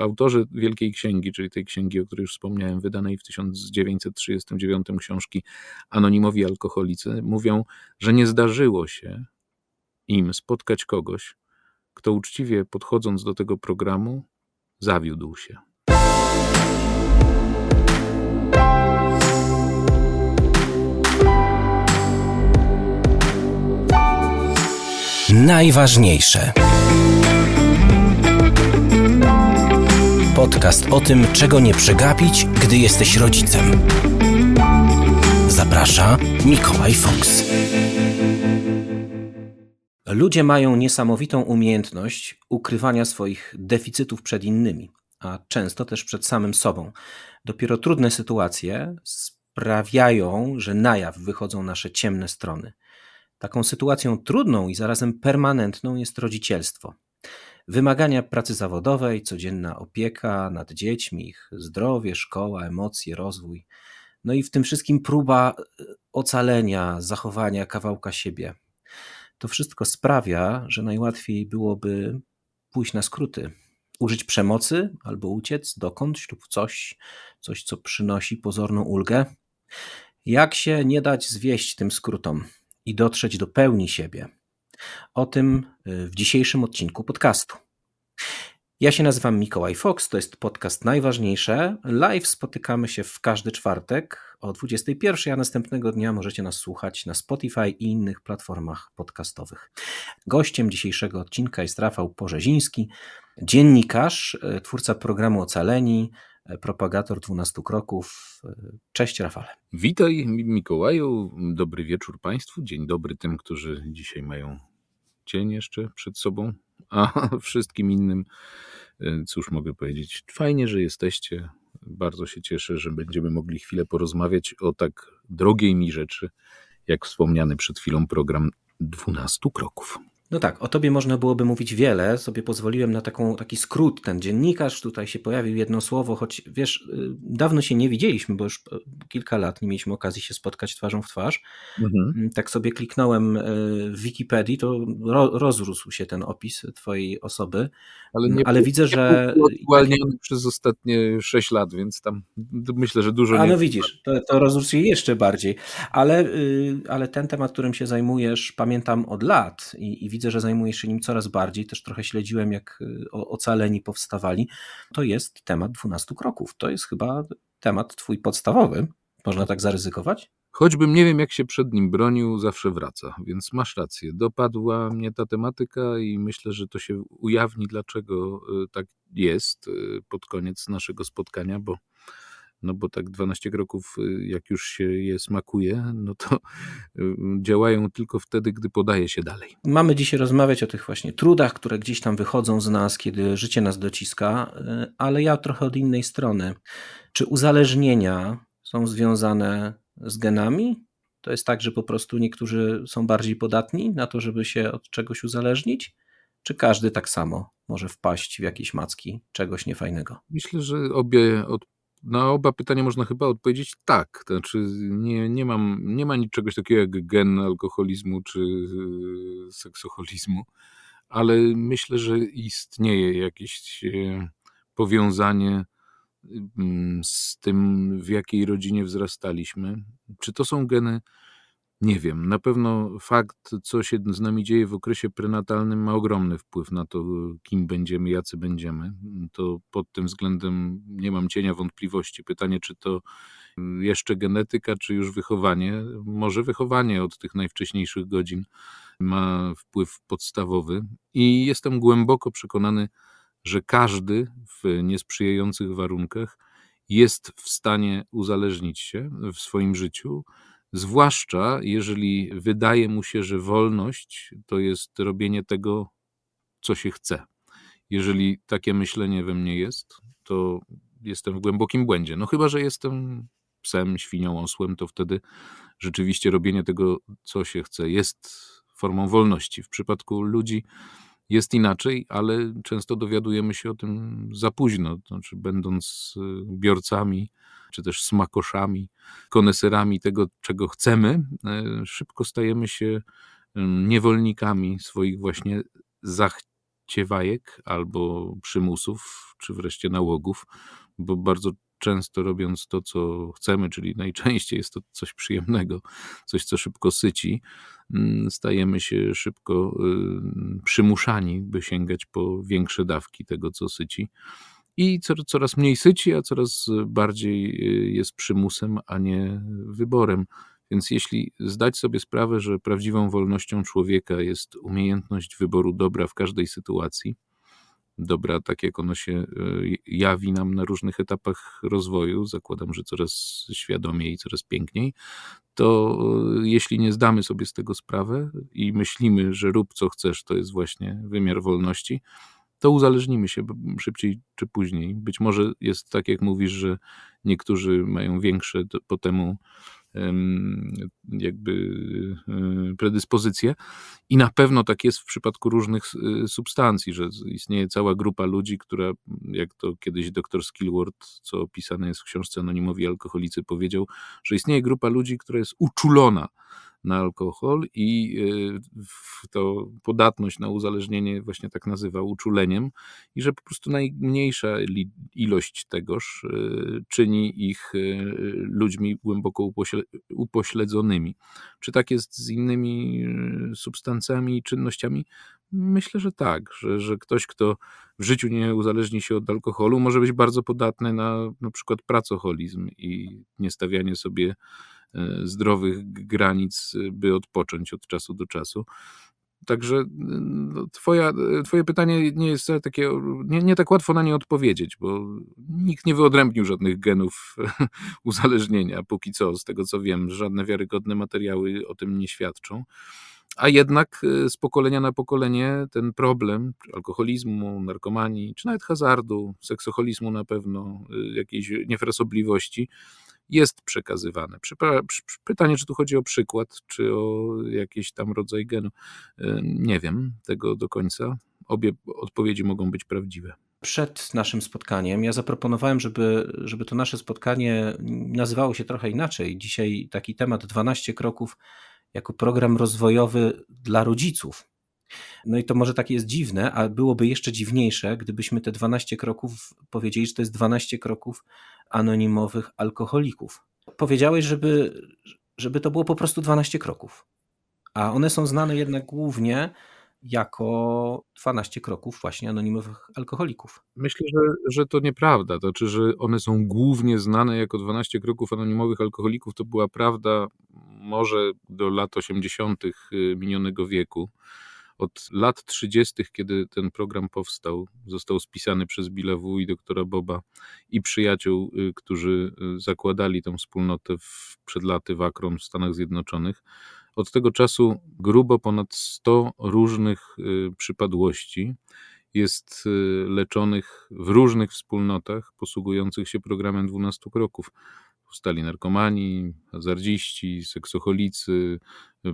autorzy Wielkiej Księgi, czyli tej księgi, o której już wspomniałem, wydanej w 1939 książki Anonimowi Alkoholicy, mówią, że nie zdarzyło się im spotkać kogoś, kto uczciwie podchodząc do tego programu, zawiódł się. Najważniejsze. Podcast o tym, czego nie przegapić, gdy jesteś rodzicem. Zaprasza Mikołaj Fox. Ludzie mają niesamowitą umiejętność ukrywania swoich deficytów przed innymi, a często też przed samym sobą. Dopiero trudne sytuacje sprawiają, że na jaw wychodzą nasze ciemne strony. Taką sytuacją trudną i zarazem permanentną jest rodzicielstwo. Wymagania pracy zawodowej, codzienna opieka nad dziećmi, ich zdrowie, szkoła, emocje, rozwój. No i w tym wszystkim próba e, ocalenia, zachowania kawałka siebie. To wszystko sprawia, że najłatwiej byłoby pójść na skróty, użyć przemocy albo uciec dokądś lub coś, coś co przynosi pozorną ulgę. Jak się nie dać zwieść tym skrótom? i dotrzeć do pełni siebie. O tym y, w dzisiejszym odcinku podcastu. Ja się nazywam Mikołaj Fox, to jest podcast Najważniejsze. Live spotykamy się w każdy czwartek o 21, a następnego dnia możecie nas słuchać na Spotify i innych platformach podcastowych. Gościem dzisiejszego odcinka jest Rafał Porzeziński, dziennikarz, y, twórca programu Ocaleni, propagator 12 kroków. Cześć Rafale. Witaj Mikołaju, dobry wieczór Państwu, dzień dobry tym, którzy dzisiaj mają dzień jeszcze przed sobą, a wszystkim innym, e, cóż mogę powiedzieć, fajnie, że jesteście, bardzo się cieszę, że będziemy mogli chwilę porozmawiać o tak drogiej mi rzeczy, jak wspomniany przed chwilą program 12 kroków. No tak, o tobie można byłoby mówić wiele. Sobie pozwoliłem na taką, taki skrót. Ten dziennikarz tutaj się pojawił jedno słowo, choć wiesz, y, dawno się nie widzieliśmy, bo już y, kilka lat nie mieliśmy okazji się spotkać twarzą w twarz. Mhm. Mm, tak sobie kliknąłem y, w Wikipedii, to ro, rozrósł się ten opis twojej osoby. Ale, nie ale widzę, że. Aktualniony przez ostatnie 6 lat, więc tam myślę, że dużo. A no widzisz, to, to rozrósł się jeszcze bardziej. Ale, ale ten temat, którym się zajmujesz, pamiętam od lat i, i widzę, że zajmujesz się nim coraz bardziej, też trochę śledziłem, jak y, ocaleni powstawali, to jest temat 12 kroków. To jest chyba temat twój podstawowy. Można tak zaryzykować? Choćbym nie wiem, jak się przed nim bronił, zawsze wraca, więc masz rację. Dopadła mnie ta tematyka i myślę, że to się ujawni, dlaczego y, tak jest y, pod koniec naszego spotkania, bo no bo tak 12 kroków, y, jak już się je smakuje, no to y, działają tylko wtedy, gdy podaje się dalej. Mamy dzisiaj rozmawiać o tych właśnie trudach, które gdzieś tam wychodzą z nas, kiedy życie nas dociska, y, ale ja trochę od innej strony. Czy uzależnienia są związane z genami? To jest tak, że po prostu niektórzy są bardziej podatni na to, żeby się od czegoś uzależnić? Czy każdy tak samo może wpaść w jakieś macki czegoś niefajnego? Myślę, że obie od na oba pytania można chyba odpowiedzieć tak. Znaczy, nie, nie, mam, nie ma czegoś takiego jak gen alkoholizmu czy y, seksoholizmu, ale myślę, że istnieje jakieś e, powiązanie mm, z tym, w jakiej rodzinie wzrastaliśmy. Czy to są geny nie wiem, na pewno fakt, co się z nami dzieje w okresie prenatalnym, ma ogromny wpływ na to, kim będziemy, jacy będziemy. To pod tym względem nie mam cienia wątpliwości. Pytanie, czy to jeszcze genetyka, czy już wychowanie? Może wychowanie od tych najwcześniejszych godzin ma wpływ podstawowy. I jestem głęboko przekonany, że każdy w niesprzyjających warunkach jest w stanie uzależnić się w swoim życiu Zwłaszcza jeżeli wydaje mu się, że wolność to jest robienie tego, co się chce. Jeżeli takie myślenie we mnie jest, to jestem w głębokim błędzie. No chyba, że jestem psem, świnią, osłem, to wtedy rzeczywiście robienie tego, co się chce, jest formą wolności. W przypadku ludzi jest inaczej, ale często dowiadujemy się o tym za późno, znaczy będąc y, biorcami czy też smakoszami, koneserami tego, czego chcemy, e, szybko stajemy się niewolnikami swoich właśnie ciewajek albo przymusów, czy wreszcie nałogów, bo bardzo często robiąc to, co chcemy, czyli najczęściej jest to coś przyjemnego, coś, co szybko syci, mm, stajemy się szybko y, przymuszani, by sięgać po większe dawki tego, co syci. I coraz mniej syci, a coraz bardziej y, jest przymusem, a nie wyborem. Więc jeśli zdać sobie sprawę, że prawdziwą wolnością człowieka jest umiejętność wyboru dobra w każdej sytuacji, dobra, tak jak ono się e, jawi nam na różnych etapach rozwoju, zakładam, że coraz świadomiej i coraz piękniej, to jeśli nie zdamy sobie z tego sprawę i myślimy, że rób co chcesz, to jest właśnie wymiar wolności, to uzależnimy się szybciej czy później. Być może jest tak, jak mówisz, że niektórzy mają większe po temu jakby e, predyspozycje. I na pewno tak jest w przypadku różnych e, substancji, że istnieje cała grupa ludzi, która, jak to kiedyś dr Skillward, co opisane jest w książce Anonimowi Alkoholicy, powiedział, że istnieje grupa ludzi, która jest uczulona na alkohol i y, to podatność na uzależnienie właśnie tak nazywa uczuleniem i że po prostu najmniejsza ilość tegoż y, czyni ich y, ludźmi głęboko upośledzonymi. Czy tak jest z innymi substancjami i czynnościami? Myślę, że tak, że, że ktoś, kto w życiu nie uzależni się od alkoholu, może być bardzo podatny na na przykład pracoholizm i niestawianie sobie zdrowych granic, by odpocząć od czasu do czasu. Także no, twoja, twoje pytanie nie jest takie, nie, nie, tak łatwo na nie odpowiedzieć, bo nikt nie wyodrębnił żadnych genów uzależnienia, póki co, z tego co wiem, żadne wiarygodne materiały o tym nie świadczą. A jednak e, z pokolenia na pokolenie ten problem alkoholizmu, narkomanii, czy nawet hazardu, seksoholizmu na pewno, e, jakiejś niefrasobliwości, jest przekazywane. Pytanie, czy tu chodzi o przykład, czy o jakiś tam rodzaj genu. Y, nie wiem tego do końca. Obie odpowiedzi mogą być prawdziwe. Przed naszym spotkaniem ja zaproponowałem, żeby, żeby to nasze spotkanie nazywało się trochę inaczej. Dzisiaj taki temat 12 kroków jako program rozwojowy dla rodziców. No i to może takie jest dziwne, a byłoby jeszcze dziwniejsze, gdybyśmy te 12 kroków powiedzieli, że to jest 12 kroków anonimowych alkoholików. Powiedziałeś, żeby, żeby to było po prostu 12 kroków. A one są znane jednak głównie jako 12 kroków właśnie anonimowych alkoholików. Myślę, że, że to nieprawda. To znaczy, że one są głównie znane jako 12 kroków anonimowych alkoholików, to była prawda może do lat 80. Y, minionego wieku. Od lat 30., kiedy ten program powstał, został spisany przez Billa W. i doktora Boba i przyjaciół, y, którzy y, zakładali tę wspólnotę w, przed laty w Akron w Stanach Zjednoczonych. Od tego czasu grubo ponad 100 różnych y, przypadłości jest leczonych w różnych wspólnotach posługujących się programem 12 kroków powstali narkomani, hazardziści, seksocholicy,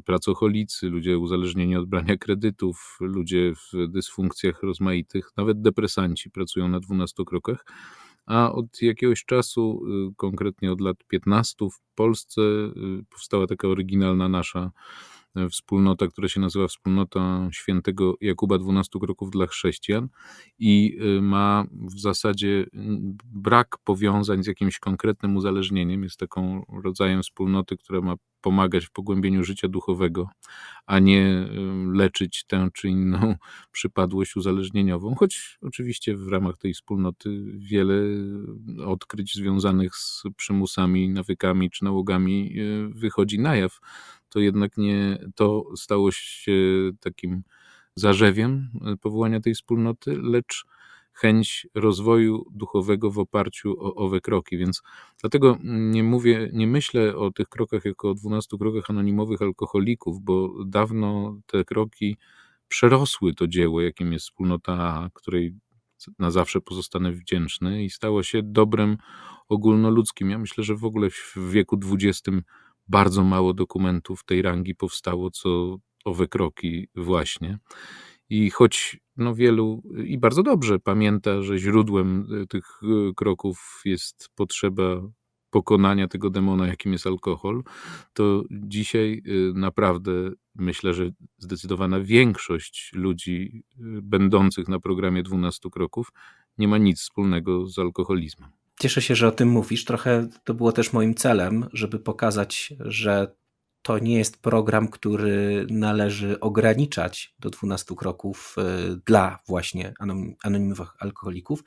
pracocholicy, ludzie uzależnieni od brania kredytów, ludzie w dysfunkcjach rozmaitych, nawet depresanci pracują na 12 krokach. A od jakiegoś czasu, y, konkretnie od lat 15, w Polsce y, powstała taka oryginalna nasza wspólnota, która się nazywa Wspólnota Świętego Jakuba 12 Kroków dla Chrześcijan i e, ma w zasadzie brak powiązań z jakimś konkretnym uzależnieniem. Jest taką rodzajem wspólnoty, która ma pomagać w pogłębieniu życia duchowego, a nie e, leczyć tę czy inną przypadłość uzależnieniową. Choć oczywiście w ramach tej wspólnoty wiele odkryć związanych z przymusami, nawykami czy nałogami wychodzi na jaw to jednak nie to stało się takim zarzewiem e, powołania tej wspólnoty, lecz chęć rozwoju duchowego w oparciu o owe kroki. Więc dlatego nie mówię, nie myślę o tych krokach jako o 12 krokach anonimowych alkoholików, bo dawno te kroki przerosły to dzieło, jakim jest wspólnota której na zawsze pozostanę wdzięczny i stało się dobrem ogólnoludzkim. Ja myślę, że w ogóle w wieku XX bardzo mało dokumentów tej rangi powstało, co owe kroki właśnie. I choć no wielu, i bardzo dobrze pamięta, że źródłem e, tych e, kroków jest potrzeba pokonania tego demona, jakim jest alkohol, to dzisiaj y, naprawdę myślę, że zdecydowana większość ludzi będących na programie 12 kroków nie ma nic wspólnego z alkoholizmem. Cieszę się, że o tym mówisz. Trochę to było też moim celem, żeby pokazać, że to nie jest program, który należy ograniczać do 12 kroków e, dla właśnie anonimowych alkoholików,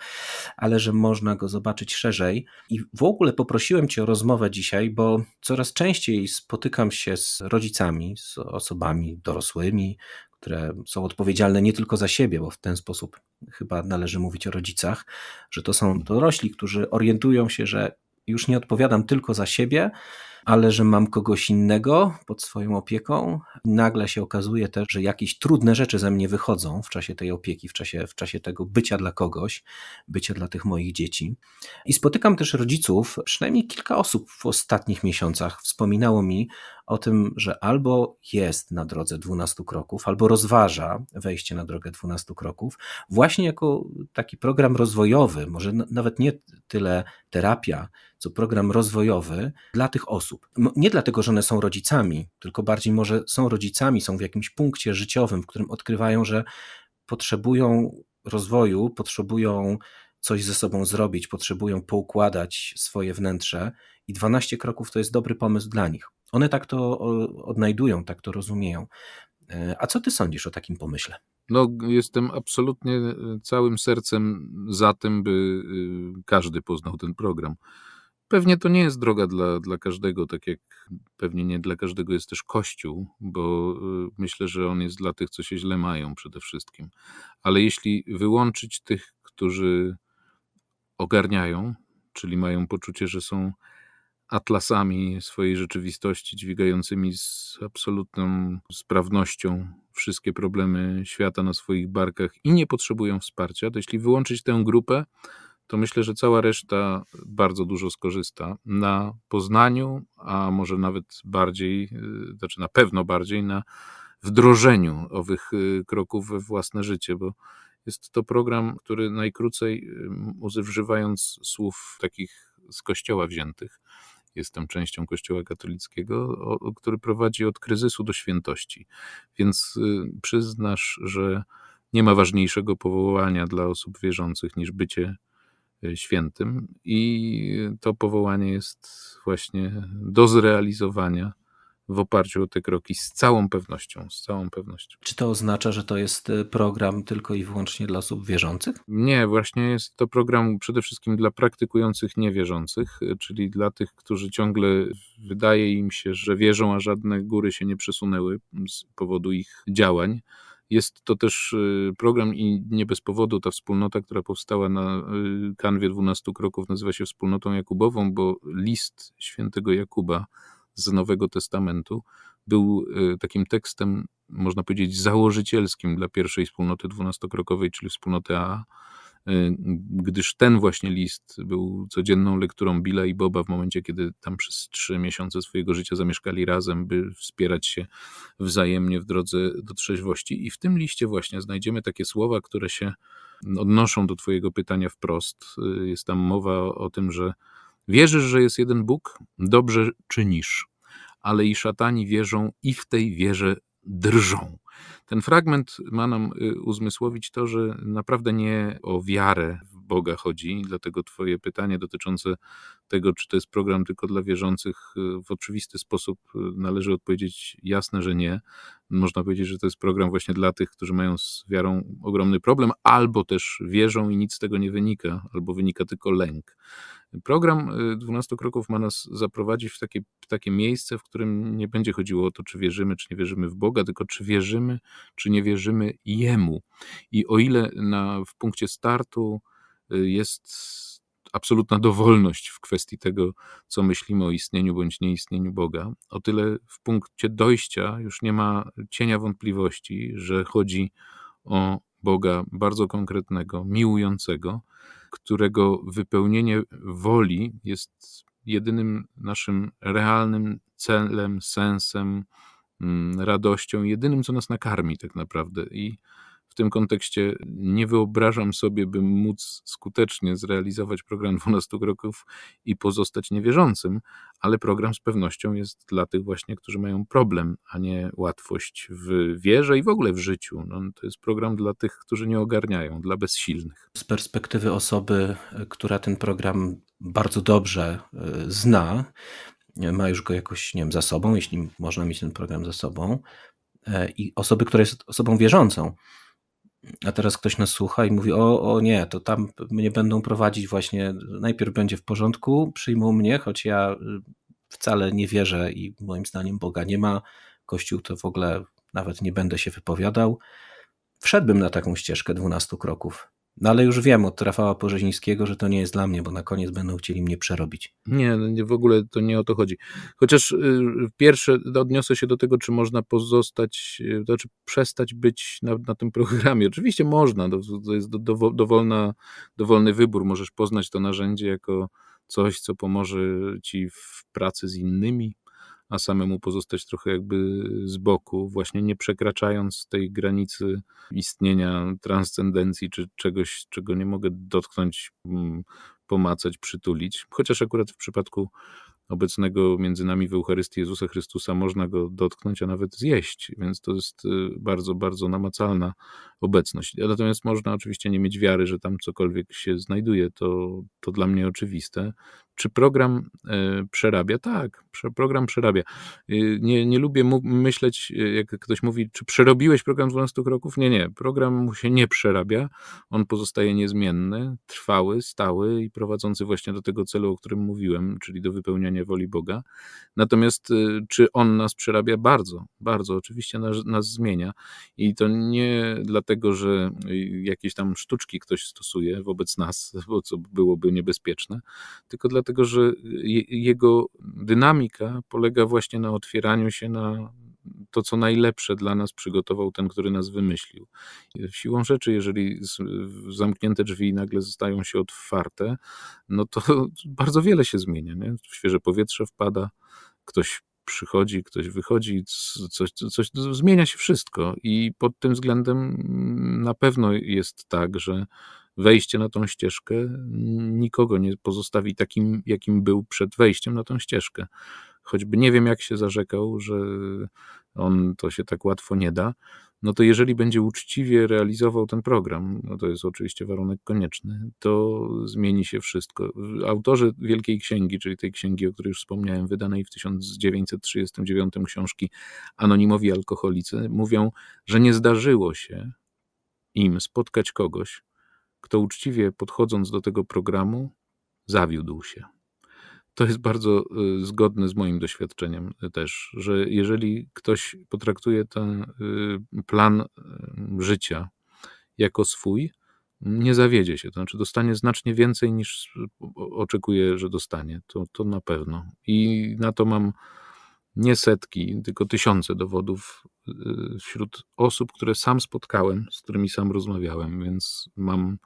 ale że można go zobaczyć szerzej. I w ogóle poprosiłem Cię o rozmowę dzisiaj, bo coraz częściej spotykam się z rodzicami, z osobami dorosłymi, które są odpowiedzialne nie tylko za siebie, bo w ten sposób chyba należy mówić o rodzicach, że to są dorośli, którzy orientują się, że już nie odpowiadam tylko za siebie, ale że mam kogoś innego pod swoją opieką. Nagle się okazuje też, że jakieś trudne rzeczy ze mnie wychodzą w czasie tej opieki, w czasie, w czasie tego bycia dla kogoś, bycia dla tych moich dzieci. I spotykam też rodziców, przynajmniej kilka osób w ostatnich miesiącach wspominało mi o tym, że albo jest na drodze 12 kroków, albo rozważa wejście na drogę 12 kroków, właśnie jako taki program rozwojowy, może nawet nie tyle terapia, co program rozwojowy dla tych osób. Nie dlatego, że one są rodzicami, tylko bardziej może są rodzicami, są w jakimś punkcie życiowym, w którym odkrywają, że potrzebują rozwoju, potrzebują coś ze sobą zrobić, potrzebują poukładać swoje wnętrze i 12 kroków to jest dobry pomysł dla nich. One tak to odnajdują, tak to rozumieją. E, a co ty sądzisz o takim pomyśle? No, jestem absolutnie e, całym sercem za tym, by e, każdy poznał ten program. Pewnie to nie jest droga dla, dla każdego, tak jak pewnie nie dla każdego jest też Kościół, bo myślę, że on jest dla tych, co się źle mają przede wszystkim. Ale jeśli wyłączyć tych, którzy ogarniają, czyli mają poczucie, że są atlasami swojej rzeczywistości, dźwigającymi z absolutną sprawnością wszystkie problemy świata na swoich barkach i nie potrzebują wsparcia, to jeśli wyłączyć tę grupę, to myślę, że cała reszta bardzo dużo skorzysta na poznaniu, a może nawet bardziej, y, znaczy na pewno bardziej na wdrożeniu owych y, kroków we własne życie, bo jest to program, który najkrócej, używając słów takich z kościoła wziętych, jestem częścią Kościoła katolickiego, który prowadzi od kryzysu do świętości. Więc y, przyznasz, że nie ma ważniejszego powołania dla osób wierzących niż bycie świętym, i to powołanie jest właśnie do zrealizowania w oparciu o te kroki z całą pewnością, z całą pewnością. Czy to oznacza, że to jest e, program tylko i wyłącznie dla osób wierzących? Nie, właśnie jest to program przede wszystkim dla praktykujących niewierzących, e, czyli dla tych, którzy ciągle wydaje im się, że wierzą, a żadne góry się nie przesunęły z powodu ich działań. Jest to też e, program i nie bez powodu. Ta wspólnota, która powstała na kanwie 12 kroków, nazywa się Wspólnotą Jakubową, bo list świętego Jakuba z Nowego Testamentu był y, takim tekstem, można powiedzieć, założycielskim dla pierwszej wspólnoty dwunastokrokowej, czyli wspólnoty A, y, gdyż ten właśnie list był codzienną lekturą Billa i Boba w momencie, kiedy tam przez trzy miesiące swojego życia zamieszkali razem, by wspierać się wzajemnie w drodze do trzeźwości. I w tym liście właśnie znajdziemy takie słowa, które się odnoszą do Twojego pytania wprost. Y, jest tam mowa o tym, że Wierzysz, że jest jeden Bóg? Dobrze czynisz. Ale i szatani wierzą i w tej wierze drżą. Ten fragment ma nam y, uzmysłowić to, że naprawdę nie o wiarę w Boga chodzi, dlatego Twoje pytanie dotyczące tego, czy to jest program tylko dla wierzących, y, w oczywisty sposób y, należy odpowiedzieć jasne, że nie. Można powiedzieć, że to jest program właśnie dla tych, którzy mają z wiarą ogromny problem, albo też wierzą i nic z tego nie wynika, albo wynika tylko lęk. Program 12 kroków ma nas zaprowadzić w takie, w takie miejsce, w którym nie będzie chodziło o to, czy wierzymy, czy nie wierzymy w Boga, tylko czy wierzymy, czy nie wierzymy Jemu. I o ile na, w punkcie startu y, jest absolutna dowolność w kwestii tego, co myślimy o istnieniu bądź nieistnieniu Boga, o tyle w punkcie dojścia już nie ma cienia wątpliwości, że chodzi o Boga bardzo konkretnego, miłującego, którego wypełnienie woli jest jedynym naszym realnym celem, sensem, mm, radością, jedynym, co nas nakarmi tak naprawdę. I w tym kontekście nie wyobrażam sobie, bym móc skutecznie zrealizować program 12 kroków i pozostać niewierzącym, ale program z pewnością jest dla tych właśnie, którzy mają problem, a nie łatwość w wierze i w ogóle w życiu. No, to jest program dla tych, którzy nie ogarniają, dla bezsilnych. Z perspektywy osoby, która ten program bardzo dobrze e, zna, ma już go jakoś, nie wiem, za sobą, jeśli można mieć ten program za sobą, e, i osoby, która jest osobą wierzącą, a teraz ktoś nas słucha i mówi: O, o nie, to tam mnie będą prowadzić właśnie. Najpierw będzie w porządku, przyjmą mnie, choć ja y, wcale nie wierzę i moim zdaniem Boga nie ma. Kościół to w ogóle nawet nie będę się wypowiadał. Wszedłbym na taką ścieżkę 12 kroków. No ale już wiem od Rafała Porzezińskiego, że to nie jest dla mnie, bo na koniec będą chcieli mnie przerobić. Nie, no w ogóle to nie o to chodzi. Chociaż y, pierwsze odniosę się do tego, czy można pozostać, y, to znaczy przestać być na, na tym programie. Oczywiście można, to, jest do, do, dowolna, dowolny wybór. Możesz poznać to narzędzie jako coś, co pomoże ci w pracy z innymi, a samemu pozostać trochę jakby z boku, właśnie nie przekraczając tej granicy istnienia transcendencji czy czegoś, czego nie mogę dotknąć, mm, pomacać, przytulić. Chociaż akurat w przypadku obecnego między nami w Eucharystii Jezusa Chrystusa można go dotknąć, a nawet zjeść, więc to jest y, bardzo, bardzo namacalna obecność. Natomiast można oczywiście nie mieć wiary, że tam cokolwiek się znajduje, to, to dla mnie oczywiste. Czy program e, przerabia? Tak, program przerabia. Y, nie, nie lubię myśleć, y, jak ktoś mówi, czy przerobiłeś program 12 kroków? Nie, nie. Program mu się nie przerabia. On pozostaje niezmienny, trwały, stały i prowadzący właśnie do tego celu, o którym mówiłem, czyli do wypełniania woli Boga. Natomiast czy on nas przerabia? Bardzo, bardzo. Oczywiście nas, nas zmienia. I to nie dlatego, że jakieś tam sztuczki ktoś stosuje wobec nas, bo co byłoby niebezpieczne, tylko dlatego, dlatego że jego dynamika polega właśnie na otwieraniu się na to, co najlepsze dla nas przygotował ten, który nas wymyślił. Siłą rzeczy, jeżeli zamknięte drzwi nagle zostają się otwarte, no to bardzo wiele się zmienia. Nie? Świeże powietrze wpada, ktoś przychodzi, ktoś wychodzi, coś, coś, zmienia się wszystko i pod tym względem na pewno jest tak, że wejście na tą ścieżkę nikogo nie pozostawi takim, jakim był przed wejściem na tą ścieżkę. Choćby nie wiem, jak się zarzekał, że on to się tak łatwo nie da, no to jeżeli będzie uczciwie realizował ten program, no to jest oczywiście warunek konieczny, to zmieni się wszystko. Autorzy Wielkiej Księgi, czyli tej księgi, o której już wspomniałem, wydanej w 1939 książki Anonimowi Alkoholicy, mówią, że nie zdarzyło się im spotkać kogoś, kto uczciwie podchodząc do tego programu, zawiódł się. To jest bardzo y, zgodne z moim doświadczeniem też, że jeżeli ktoś potraktuje ten y, plan y, życia jako swój, nie zawiedzie się, to znaczy dostanie znacznie więcej niż oczekuje, że dostanie. To, to na pewno. I na to mam nie setki, tylko tysiące dowodów y, wśród osób, które sam spotkałem, z którymi sam rozmawiałem, więc mam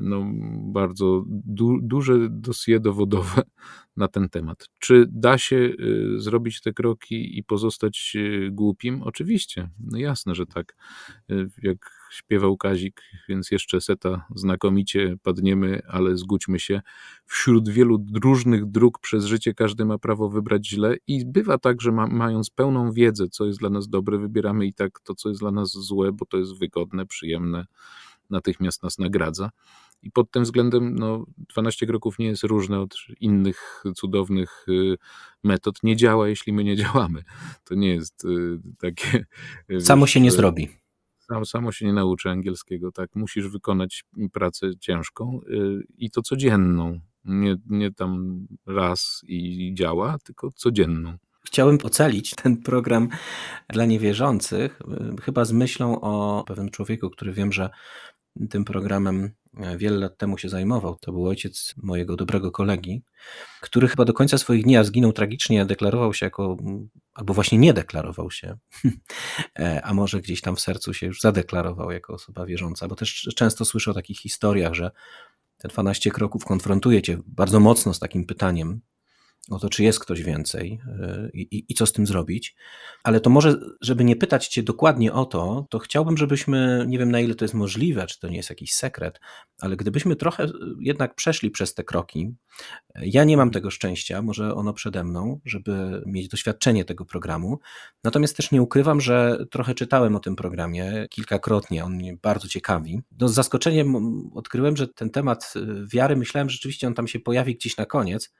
no, bardzo du duże dosie dowodowe na ten temat. Czy da się y, zrobić te kroki i pozostać y, głupim? Oczywiście, no jasne, że tak. Jak śpiewał Kazik, więc jeszcze seta znakomicie padniemy, ale zgódźmy się. Wśród wielu różnych dróg przez życie każdy ma prawo wybrać źle i bywa tak, że ma, mając pełną wiedzę, co jest dla nas dobre, wybieramy i tak to, co jest dla nas złe, bo to jest wygodne, przyjemne, natychmiast nas nagradza. I pod tym względem no, 12 kroków nie jest różne od innych cudownych y, metod. Nie działa, jeśli my nie działamy. To nie jest y, takie. Samo wiesz, się nie zrobi sam, samo się nie nauczy angielskiego, tak? Musisz wykonać pracę ciężką y, i to codzienną. Nie, nie tam raz i działa, tylko codzienną. Chciałem ocalić ten program dla niewierzących, y, chyba z myślą o pewnym człowieku, który wiem, że tym programem wiele lat temu się zajmował. To był ojciec mojego dobrego kolegi, który chyba do końca swoich dni, a zginął tragicznie, deklarował się jako, albo właśnie nie deklarował się, e, a może gdzieś tam w sercu się już zadeklarował jako osoba wierząca, bo też często słyszę o takich historiach, że te 12 kroków konfrontuje cię bardzo mocno z takim pytaniem, o to, czy jest ktoś więcej y, i, i, i, co z tym zrobić. Ale to może, żeby nie pytać Cię dokładnie o to, to chciałbym, żebyśmy, nie wiem na ile to jest możliwe, czy to nie jest jakiś sekret, ale gdybyśmy trochę jednak przeszli przez te kroki. Ja nie mam tego szczęścia, może ono przede mną, żeby mieć doświadczenie tego programu. Natomiast też nie ukrywam, że trochę czytałem o tym programie kilkakrotnie. On mnie bardzo ciekawi. No, z zaskoczeniem odkryłem, że ten temat y, wiary, myślałem, że rzeczywiście on tam się pojawi gdzieś na koniec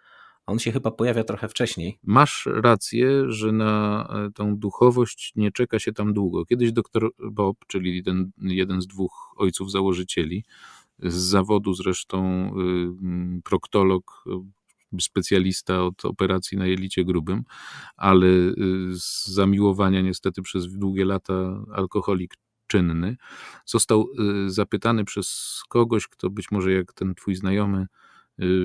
on się chyba pojawia trochę wcześniej. Masz rację, że na e, tą duchowość nie czeka się tam długo. Kiedyś doktor Bob, czyli ten jeden z dwóch ojców założycieli, z zawodu zresztą y, proktolog, y, specjalista od operacji na jelicie grubym, ale y, z zamiłowania niestety przez długie lata alkoholik czynny, został zapytany przez kogoś, kto być może jak ten twój znajomy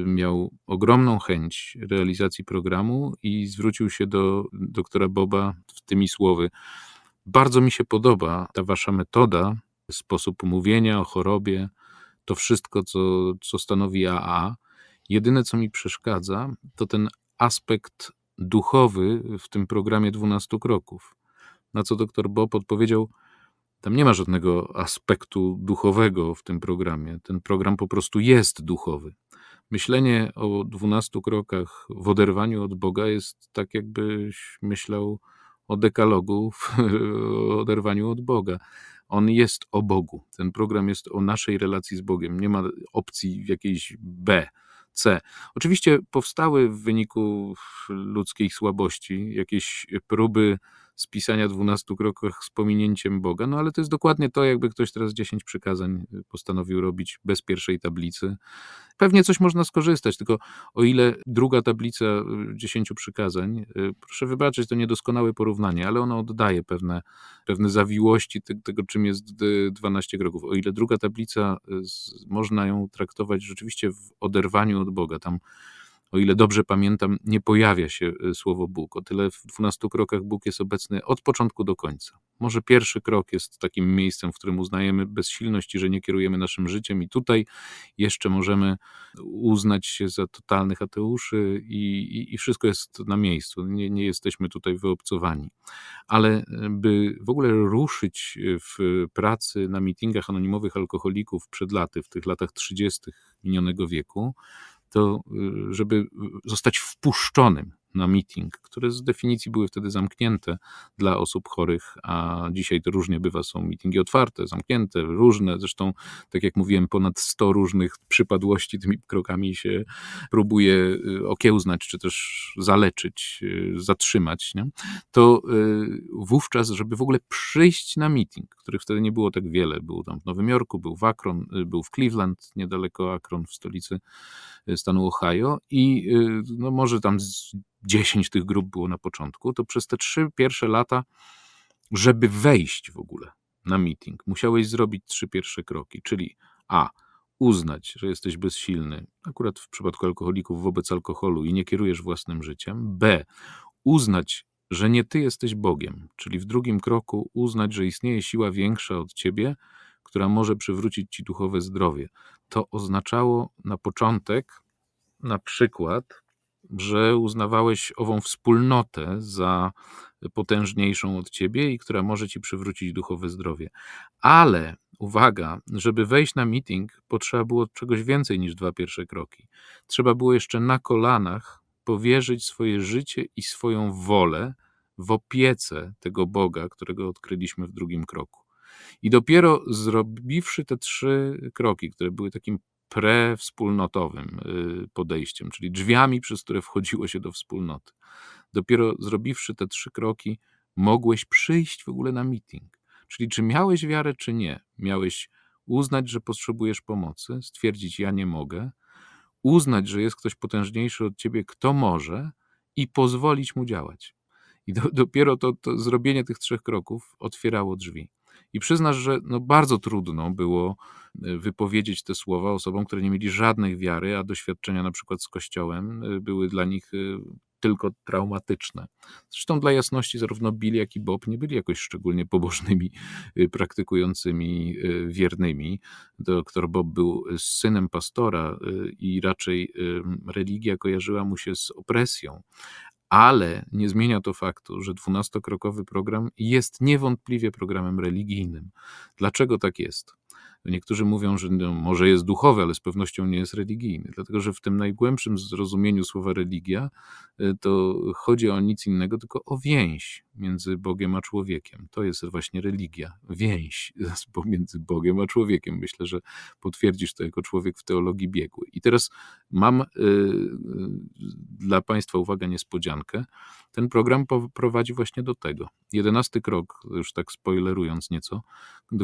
miał ogromną chęć realizacji programu i zwrócił się do doktora Boba tymi słowy. Bardzo mi się podoba ta wasza metoda, sposób mówienia o chorobie, to wszystko, co, co stanowi AA. Jedyne, co mi przeszkadza, to ten aspekt duchowy w tym programie 12 kroków. Na co doktor Bob odpowiedział, tam nie ma żadnego aspektu duchowego w tym programie. Ten program po prostu jest duchowy. Myślenie o dwunastu krokach w oderwaniu od Boga jest tak, jakbyś myślał o dekalogu w oderwaniu od Boga. On jest o Bogu. Ten program jest o naszej relacji z Bogiem. Nie ma opcji jakiejś B. C. Oczywiście powstały w wyniku ludzkiej słabości jakieś próby spisania 12 krokach z pominięciem Boga, no ale to jest dokładnie to, jakby ktoś teraz 10 przykazań y, postanowił robić bez pierwszej tablicy. Pewnie coś można skorzystać, tylko o ile druga tablica 10 y, przykazań, y, proszę wybaczyć, to niedoskonałe porównanie, ale ono oddaje pewne, pewne zawiłości tego, czym jest 12 kroków. O ile druga tablica, można ją traktować rzeczywiście w oderwaniu od Boga, tam o ile dobrze pamiętam, nie pojawia się e, słowo Bóg. O tyle w dwunastu krokach Bóg jest obecny od początku do końca. Może pierwszy krok jest takim miejscem, w którym uznajemy bezsilność i że nie kierujemy naszym życiem, i tutaj jeszcze możemy uznać się za totalnych ateuszy, i, i, i wszystko jest na miejscu. Nie, nie jesteśmy tutaj wyobcowani. Ale e, by w ogóle ruszyć w pracy na mitingach anonimowych alkoholików przed laty, w tych latach 30. minionego wieku, to y, żeby zostać wpuszczonym na meeting, które z definicji były wtedy zamknięte dla osób chorych, a dzisiaj to różnie bywa, są meetingi otwarte, zamknięte, różne, zresztą tak jak mówiłem, ponad 100 różnych przypadłości tymi krokami się próbuje y, okiełznać, czy też zaleczyć, y, zatrzymać, nie? to wówczas, żeby w ogóle przyjść na meeting, których wtedy nie było tak wiele, był tam w Nowym Jorku, był w Akron, był w Cleveland, niedaleko Akron, w stolicy stanu Ohio i y, no może tam 10 tych grup było na początku, to przez te trzy pierwsze lata, żeby wejść w ogóle na meeting, musiałeś zrobić trzy pierwsze kroki, czyli a. Uznać, że jesteś bezsilny, akurat w przypadku alkoholików wobec alkoholu i nie kierujesz własnym życiem. B. Uznać, że nie ty jesteś Bogiem, czyli w drugim kroku uznać, że istnieje siła większa od ciebie, która może przywrócić ci duchowe zdrowie. To oznaczało na początek, na przykład, że uznawałeś ową wspólnotę za potężniejszą od ciebie i która może ci przywrócić duchowe zdrowie. Ale uwaga, żeby wejść na meeting, potrzeba było czegoś więcej niż dwa pierwsze kroki. Trzeba było jeszcze na kolanach powierzyć swoje życie i swoją wolę w opiece tego Boga, którego odkryliśmy w drugim kroku. I dopiero zrobiwszy te trzy kroki, które były takim prewspólnotowym y, podejściem, czyli drzwiami, przez które wchodziło się do wspólnoty, dopiero zrobiwszy te trzy kroki, mogłeś przyjść w ogóle na meeting. Czyli czy miałeś wiarę, czy nie. Miałeś uznać, że potrzebujesz pomocy, stwierdzić, ja nie mogę, uznać, że jest ktoś potężniejszy od ciebie, kto może, i pozwolić mu działać. I do, dopiero to, to zrobienie tych trzech kroków otwierało drzwi. I przyznasz, że no bardzo trudno było e, wypowiedzieć te słowa osobom, które nie mieli żadnej wiary, a doświadczenia na przykład z Kościołem e, były dla nich e, tylko traumatyczne. Zresztą dla jasności zarówno Bill, jak i Bob nie byli jakoś szczególnie pobożnymi, y, praktykującymi, y, wiernymi. Doktor Bob był synem pastora i raczej religia kojarzyła mu się z opresją, ale nie zmienia to faktu, że dwunastokrokowy program jest niewątpliwie programem religijnym. Dlaczego tak jest? Niektórzy mówią, że no, może jest duchowy, ale z pewnością nie jest religijny, dlatego że w tym najgłębszym zrozumieniu słowa religia y, to chodzi o nic innego, tylko o więź między Bogiem a człowiekiem. To jest właśnie religia, więź pomiędzy Bogiem a człowiekiem. Myślę, że potwierdzisz to jako człowiek w teologii biegły. I teraz mam y, y, dla Państwa, uwaga, niespodziankę. Ten program prowadzi właśnie do tego. Jedenasty krok, już tak spoilerując nieco,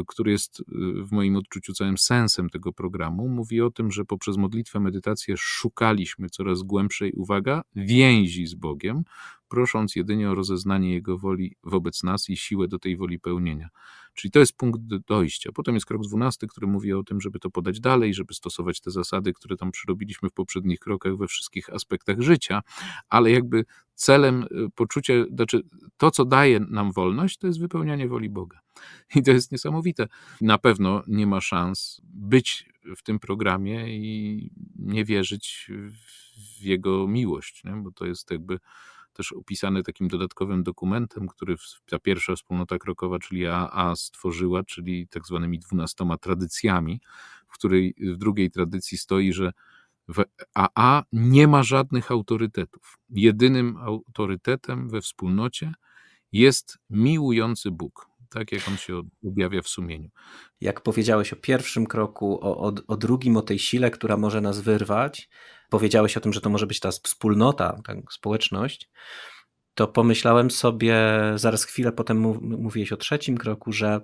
który jest w moim odczuciu całym sensem tego programu, mówi o tym, że poprzez modlitwę, medytację szukaliśmy coraz głębszej, uwaga, więzi z Bogiem, prosząc jedynie o rozeznanie Jego woli wobec nas i siłę do tej woli pełnienia. Czyli to jest punkt dojścia. Potem jest krok dwunasty, który mówi o tym, żeby to podać dalej, żeby stosować te zasady, które tam przyrobiliśmy w poprzednich krokach we wszystkich aspektach życia, ale jakby celem y, poczucia, znaczy to, co daje nam wolność, to jest wypełnianie woli Boga. I to jest niesamowite. Na pewno nie ma szans być w tym programie i nie wierzyć w Jego miłość, nie? bo to jest jakby też opisany takim dodatkowym dokumentem, który ta pierwsza wspólnota krokowa, czyli AA stworzyła, czyli tak zwanymi dwunastoma tradycjami, w której w drugiej tradycji stoi, że w AA nie ma żadnych autorytetów. Jedynym autorytetem we wspólnocie jest miłujący Bóg, tak jak on się objawia w sumieniu. Jak powiedziałeś o pierwszym kroku, o, o, o drugim, o tej sile, która może nas wyrwać, powiedziałeś o tym, że to może być ta wspólnota, ta społeczność, to pomyślałem sobie, zaraz chwilę potem mówiłeś o trzecim kroku, że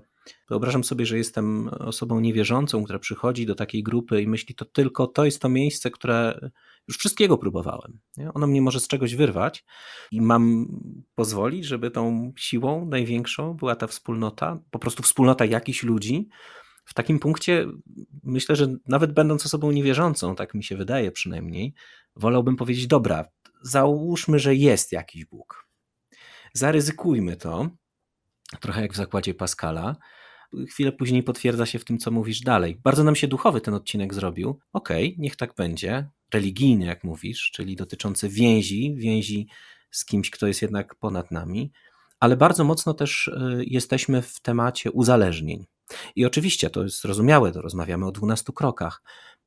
wyobrażam sobie, że jestem osobą niewierzącą, która przychodzi do takiej grupy i myśli, to tylko to jest to miejsce, które już wszystkiego próbowałem. Nie? Ono mnie może z czegoś wyrwać i mam pozwolić, żeby tą siłą największą była ta wspólnota, po prostu wspólnota jakichś ludzi, w takim punkcie myślę, że nawet będąc osobą niewierzącą, tak mi się wydaje przynajmniej, wolałbym powiedzieć: Dobra, załóżmy, że jest jakiś Bóg. Zaryzykujmy to, trochę jak w zakładzie Pascala. Chwilę później potwierdza się w tym, co mówisz dalej. Bardzo nam się duchowy ten odcinek zrobił. Okej, okay, niech tak będzie. Religijny, jak mówisz, czyli dotyczący więzi, więzi z kimś, kto jest jednak ponad nami, ale bardzo mocno też y, jesteśmy w temacie uzależnień. I oczywiście to jest zrozumiałe, to rozmawiamy o 12 krokach.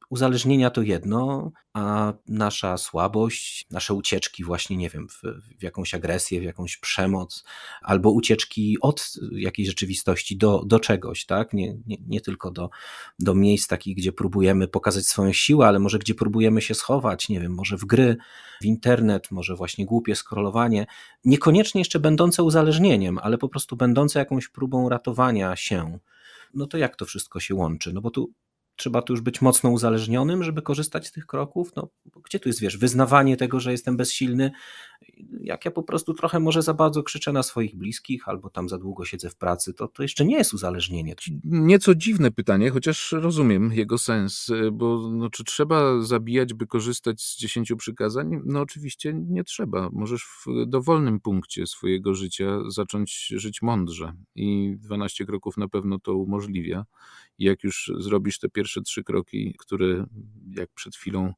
Uzależnienia to jedno, a nasza słabość, nasze ucieczki, właśnie, nie wiem, w, w, jakąś agresję, w jakąś przemoc, albo ucieczki od jakiejś rzeczywistości do, do czegoś, tak? Nie, nie, nie tylko do, do miejsc takich, gdzie próbujemy pokazać swoją siłę, ale może gdzie próbujemy się schować, nie wiem, może w gry, w internet, może właśnie głupie skrolowanie, niekoniecznie jeszcze będące uzależnieniem, ale po prostu będące jakąś próbą ratowania się no to jak to wszystko się łączy? No bo tu trzeba tu już być mocno uzależnionym, żeby korzystać z tych kroków. No, gdzie tu jest, wiesz, wyznawanie tego, że jestem bezsilny, jak ja po prostu trochę może za bardzo krzyczę na swoich bliskich, albo tam za długo siedzę w pracy, to, to jeszcze nie jest uzależnienie. Nieco dziwne pytanie, chociaż rozumiem jego sens, bo no, czy trzeba zabijać, by korzystać z dziesięciu przykazań? No oczywiście nie trzeba. Możesz w dowolnym punkcie swojego życia zacząć żyć mądrze i 12 kroków na pewno to umożliwia. Jak już zrobisz te pierwsze trzy kroki, które jak przed chwilą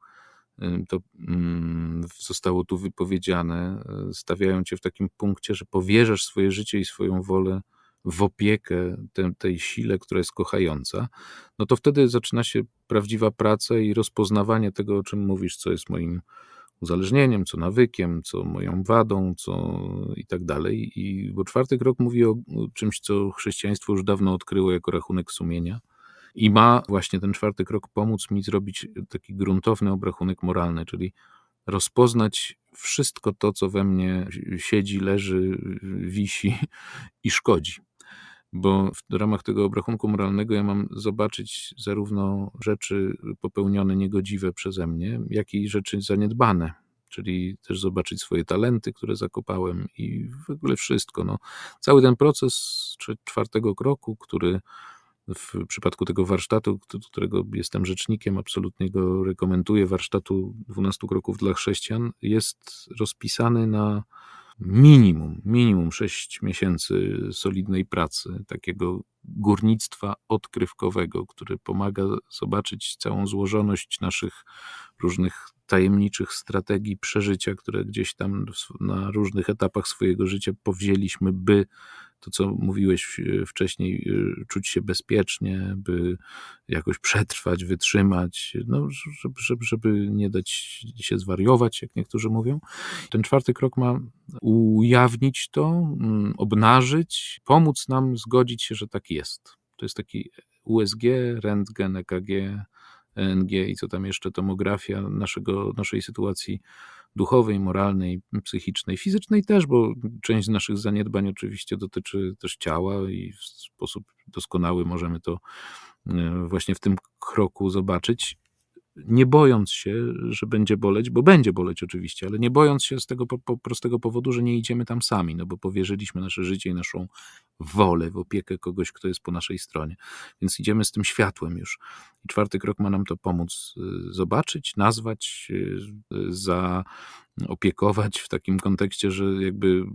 to mm, zostało tu wypowiedziane, e, stawiają cię w takim punkcie, że powierzasz swoje życie i swoją wolę w opiekę tej, tej sile, która jest kochająca, no to wtedy zaczyna się prawdziwa praca i rozpoznawanie tego, o czym mówisz, co jest moim uzależnieniem, co nawykiem, co moją wadą, co i tak dalej. I bo czwarty krok mówi o czymś, co chrześcijaństwo już dawno odkryło jako rachunek sumienia i ma właśnie ten czwarty krok pomóc mi zrobić taki gruntowny obrachunek moralny, czyli rozpoznać wszystko to, co we mnie siedzi, leży, wisi i szkodzi. Bo w ramach tego obrachunku moralnego ja mam zobaczyć zarówno rzeczy popełnione niegodziwe przeze mnie, jak i rzeczy zaniedbane, czyli też zobaczyć swoje talenty, które zakopałem i w ogóle wszystko. No, cały ten proces czwartego kroku, który w przypadku tego warsztatu, którego jestem rzecznikiem, absolutnie go rekomenduję, warsztatu 12 kroków dla chrześcijan, jest rozpisany na minimum, minimum 6 miesięcy solidnej pracy, takiego górnictwa odkrywkowego, które pomaga zobaczyć całą złożoność naszych różnych tajemniczych strategii przeżycia, które gdzieś tam na różnych etapach swojego życia powzięliśmy, by to, co mówiłeś e, wcześniej, e, czuć się bezpiecznie, by jakoś przetrwać, wytrzymać, no, żeby, żeby, żeby nie dać się zwariować, jak niektórzy mówią. Ten czwarty krok ma ujawnić to, mm, obnażyć, pomóc nam zgodzić się, że tak jest. To jest taki USG, rentgen, EKG, ENG i co tam jeszcze, tomografia naszego, naszej sytuacji duchowej, moralnej, psychicznej, fizycznej też, bo część z naszych zaniedbań oczywiście dotyczy też ciała i w sposób doskonały możemy to e, właśnie w tym kroku zobaczyć nie bojąc się, że będzie boleć, bo będzie boleć oczywiście, ale nie bojąc się z tego po, po prostego powodu, że nie idziemy tam sami, no bo powierzyliśmy nasze życie i naszą wolę w opiekę kogoś, kto jest po naszej stronie. Więc idziemy z tym światłem już. I czwarty krok ma nam to pomóc y, zobaczyć, nazwać, y, zaopiekować w takim kontekście, że jakby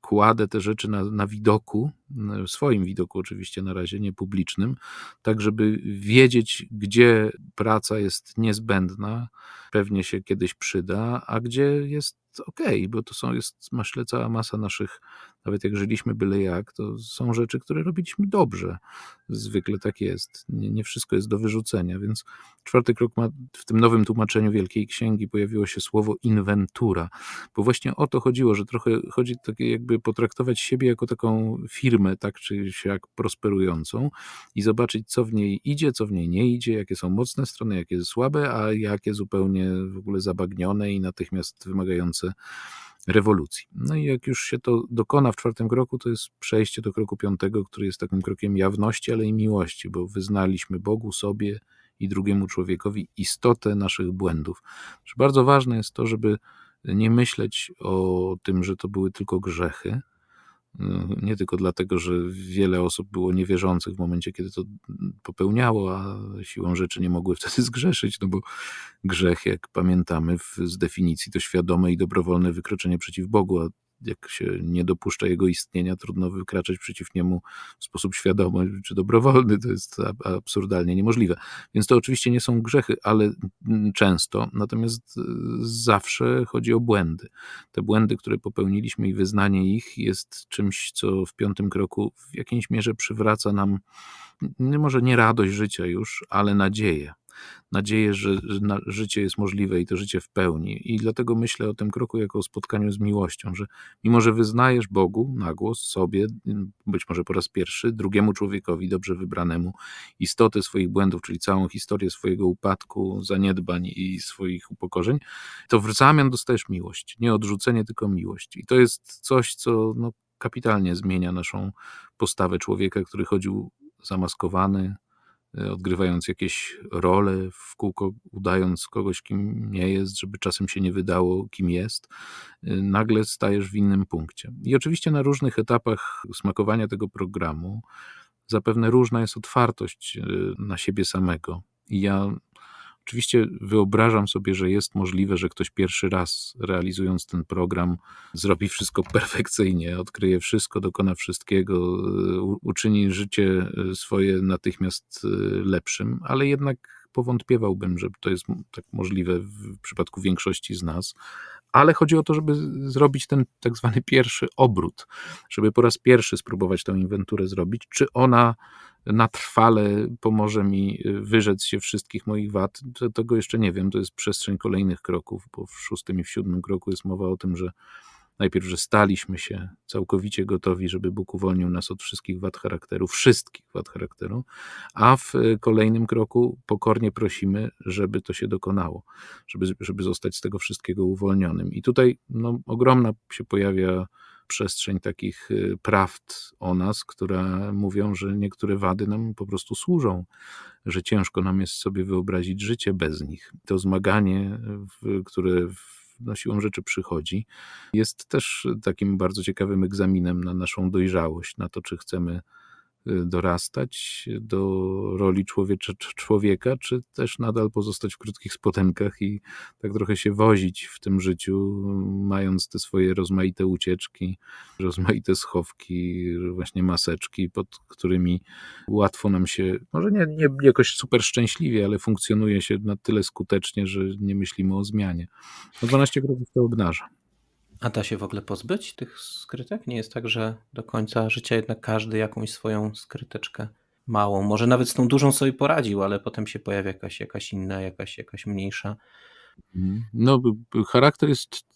kładę te rzeczy na, na widoku, w swoim widoku oczywiście na razie, nie publicznym, tak żeby wiedzieć, gdzie praca jest niezbędna, pewnie się kiedyś przyda, a gdzie jest ok, bo to są, jest, myślę, cała masa naszych, nawet jak żyliśmy byle jak, to są rzeczy, które robiliśmy dobrze. Zwykle tak jest. Nie, nie wszystko jest do wyrzucenia, więc czwarty krok ma, w tym nowym tłumaczeniu Wielkiej Księgi pojawiło się słowo inwentura, bo właśnie o to chodziło, że trochę chodzi tak jakby potraktować siebie jako taką firmę, tak czy siak prosperującą i zobaczyć, co w niej idzie, co w niej nie idzie, jakie są mocne strony, jakie słabe, a jakie zupełnie w ogóle zabagnione i natychmiast wymagające rewolucji. No i jak już się to dokona w czwartym kroku, to jest przejście do kroku piątego, który jest takim krokiem jawności, ale i miłości, bo wyznaliśmy Bogu, sobie i drugiemu człowiekowi istotę naszych błędów. Bardzo ważne jest to, żeby nie myśleć o tym, że to były tylko grzechy, nie tylko dlatego, że wiele osób było niewierzących w momencie, kiedy to popełniało, a siłą rzeczy nie mogły wtedy zgrzeszyć, no bo grzech, jak pamiętamy z definicji, to świadome i dobrowolne wykroczenie przeciw Bogu, a jak się nie dopuszcza jego istnienia, trudno wykraczać przeciw niemu w sposób świadomy czy dobrowolny. To jest absurdalnie niemożliwe. Więc to oczywiście nie są grzechy, ale często, natomiast e, zawsze chodzi o błędy. Te błędy, które popełniliśmy i wyznanie ich jest czymś, co w piątym kroku w jakiejś mierze przywraca nam może nie radość życia już, ale nadzieję nadzieję, że, życie jest możliwe i to życie w pełni. I dlatego myślę o tym kroku jako o spotkaniu z miłością, że mimo, że wyznajesz Bogu na głos sobie, być może po raz pierwszy, drugiemu człowiekowi dobrze wybranemu istotę swoich błędów, czyli całą historię swojego upadku, zaniedbań i swoich upokorzeń, to w zamian dostajesz miłość. Nie odrzucenie, tylko miłość. I to jest coś, co no, kapitalnie zmienia naszą postawę człowieka, który chodził zamaskowany, odgrywając jakieś role w kółko, udając kogoś, kim nie jest, żeby czasem się nie wydało, kim jest, e, nagle stajesz w innym punkcie. I oczywiście na różnych etapach smakowania tego programu zapewne różna jest otwartość e, na siebie samego. I ja Oczywiście wyobrażam sobie, że jest możliwe, że ktoś pierwszy raz realizując ten program zrobi wszystko perfekcyjnie, odkryje wszystko, dokona wszystkiego, uczyni życie swoje natychmiast e, lepszym, ale jednak powątpiewałbym, że to jest tak możliwe w przypadku większości z nas. Ale chodzi o to, żeby zrobić ten tak zwany pierwszy obrót, żeby po raz pierwszy spróbować tę inwenturę zrobić. Czy ona na trwale pomoże mi y, wyrzec się wszystkich moich wad. Tego jeszcze nie wiem, to jest przestrzeń kolejnych kroków, bo w szóstym i w siódmym kroku jest mowa o tym, że najpierw, że staliśmy się całkowicie gotowi, żeby Bóg uwolnił nas od wszystkich wad charakteru, wszystkich wad charakteru, a w y, kolejnym kroku pokornie prosimy, żeby to się dokonało, żeby, żeby zostać z tego wszystkiego uwolnionym. I tutaj no, ogromna się pojawia przestrzeń takich y, prawd o nas, które mówią, że niektóre wady nam po prostu służą, że ciężko nam jest sobie wyobrazić życie bez nich. To zmaganie, które no, siłą rzeczy przychodzi, jest też takim bardzo ciekawym egzaminem na naszą dojrzałość, na to, czy chcemy dorastać do roli człowiecza, człowieka, czy też nadal pozostać w krótkich spotenkach i tak trochę się wozić w tym życiu, mając te swoje rozmaite ucieczki, rozmaite schowki, właśnie maseczki, pod którymi łatwo nam się, może nie, nie jakoś super szczęśliwie, ale funkcjonuje się na tyle skutecznie, że nie myślimy o zmianie. No 12 kroków to obnaża. A da się w ogóle pozbyć tych skrytek? Nie jest tak, że do końca życia jednak każdy jakąś swoją skryteczkę małą, może nawet z tą dużą sobie poradził, ale potem się pojawia jakaś, jakaś inna, jakaś, jakaś mniejsza. Mhm. No, charakter jest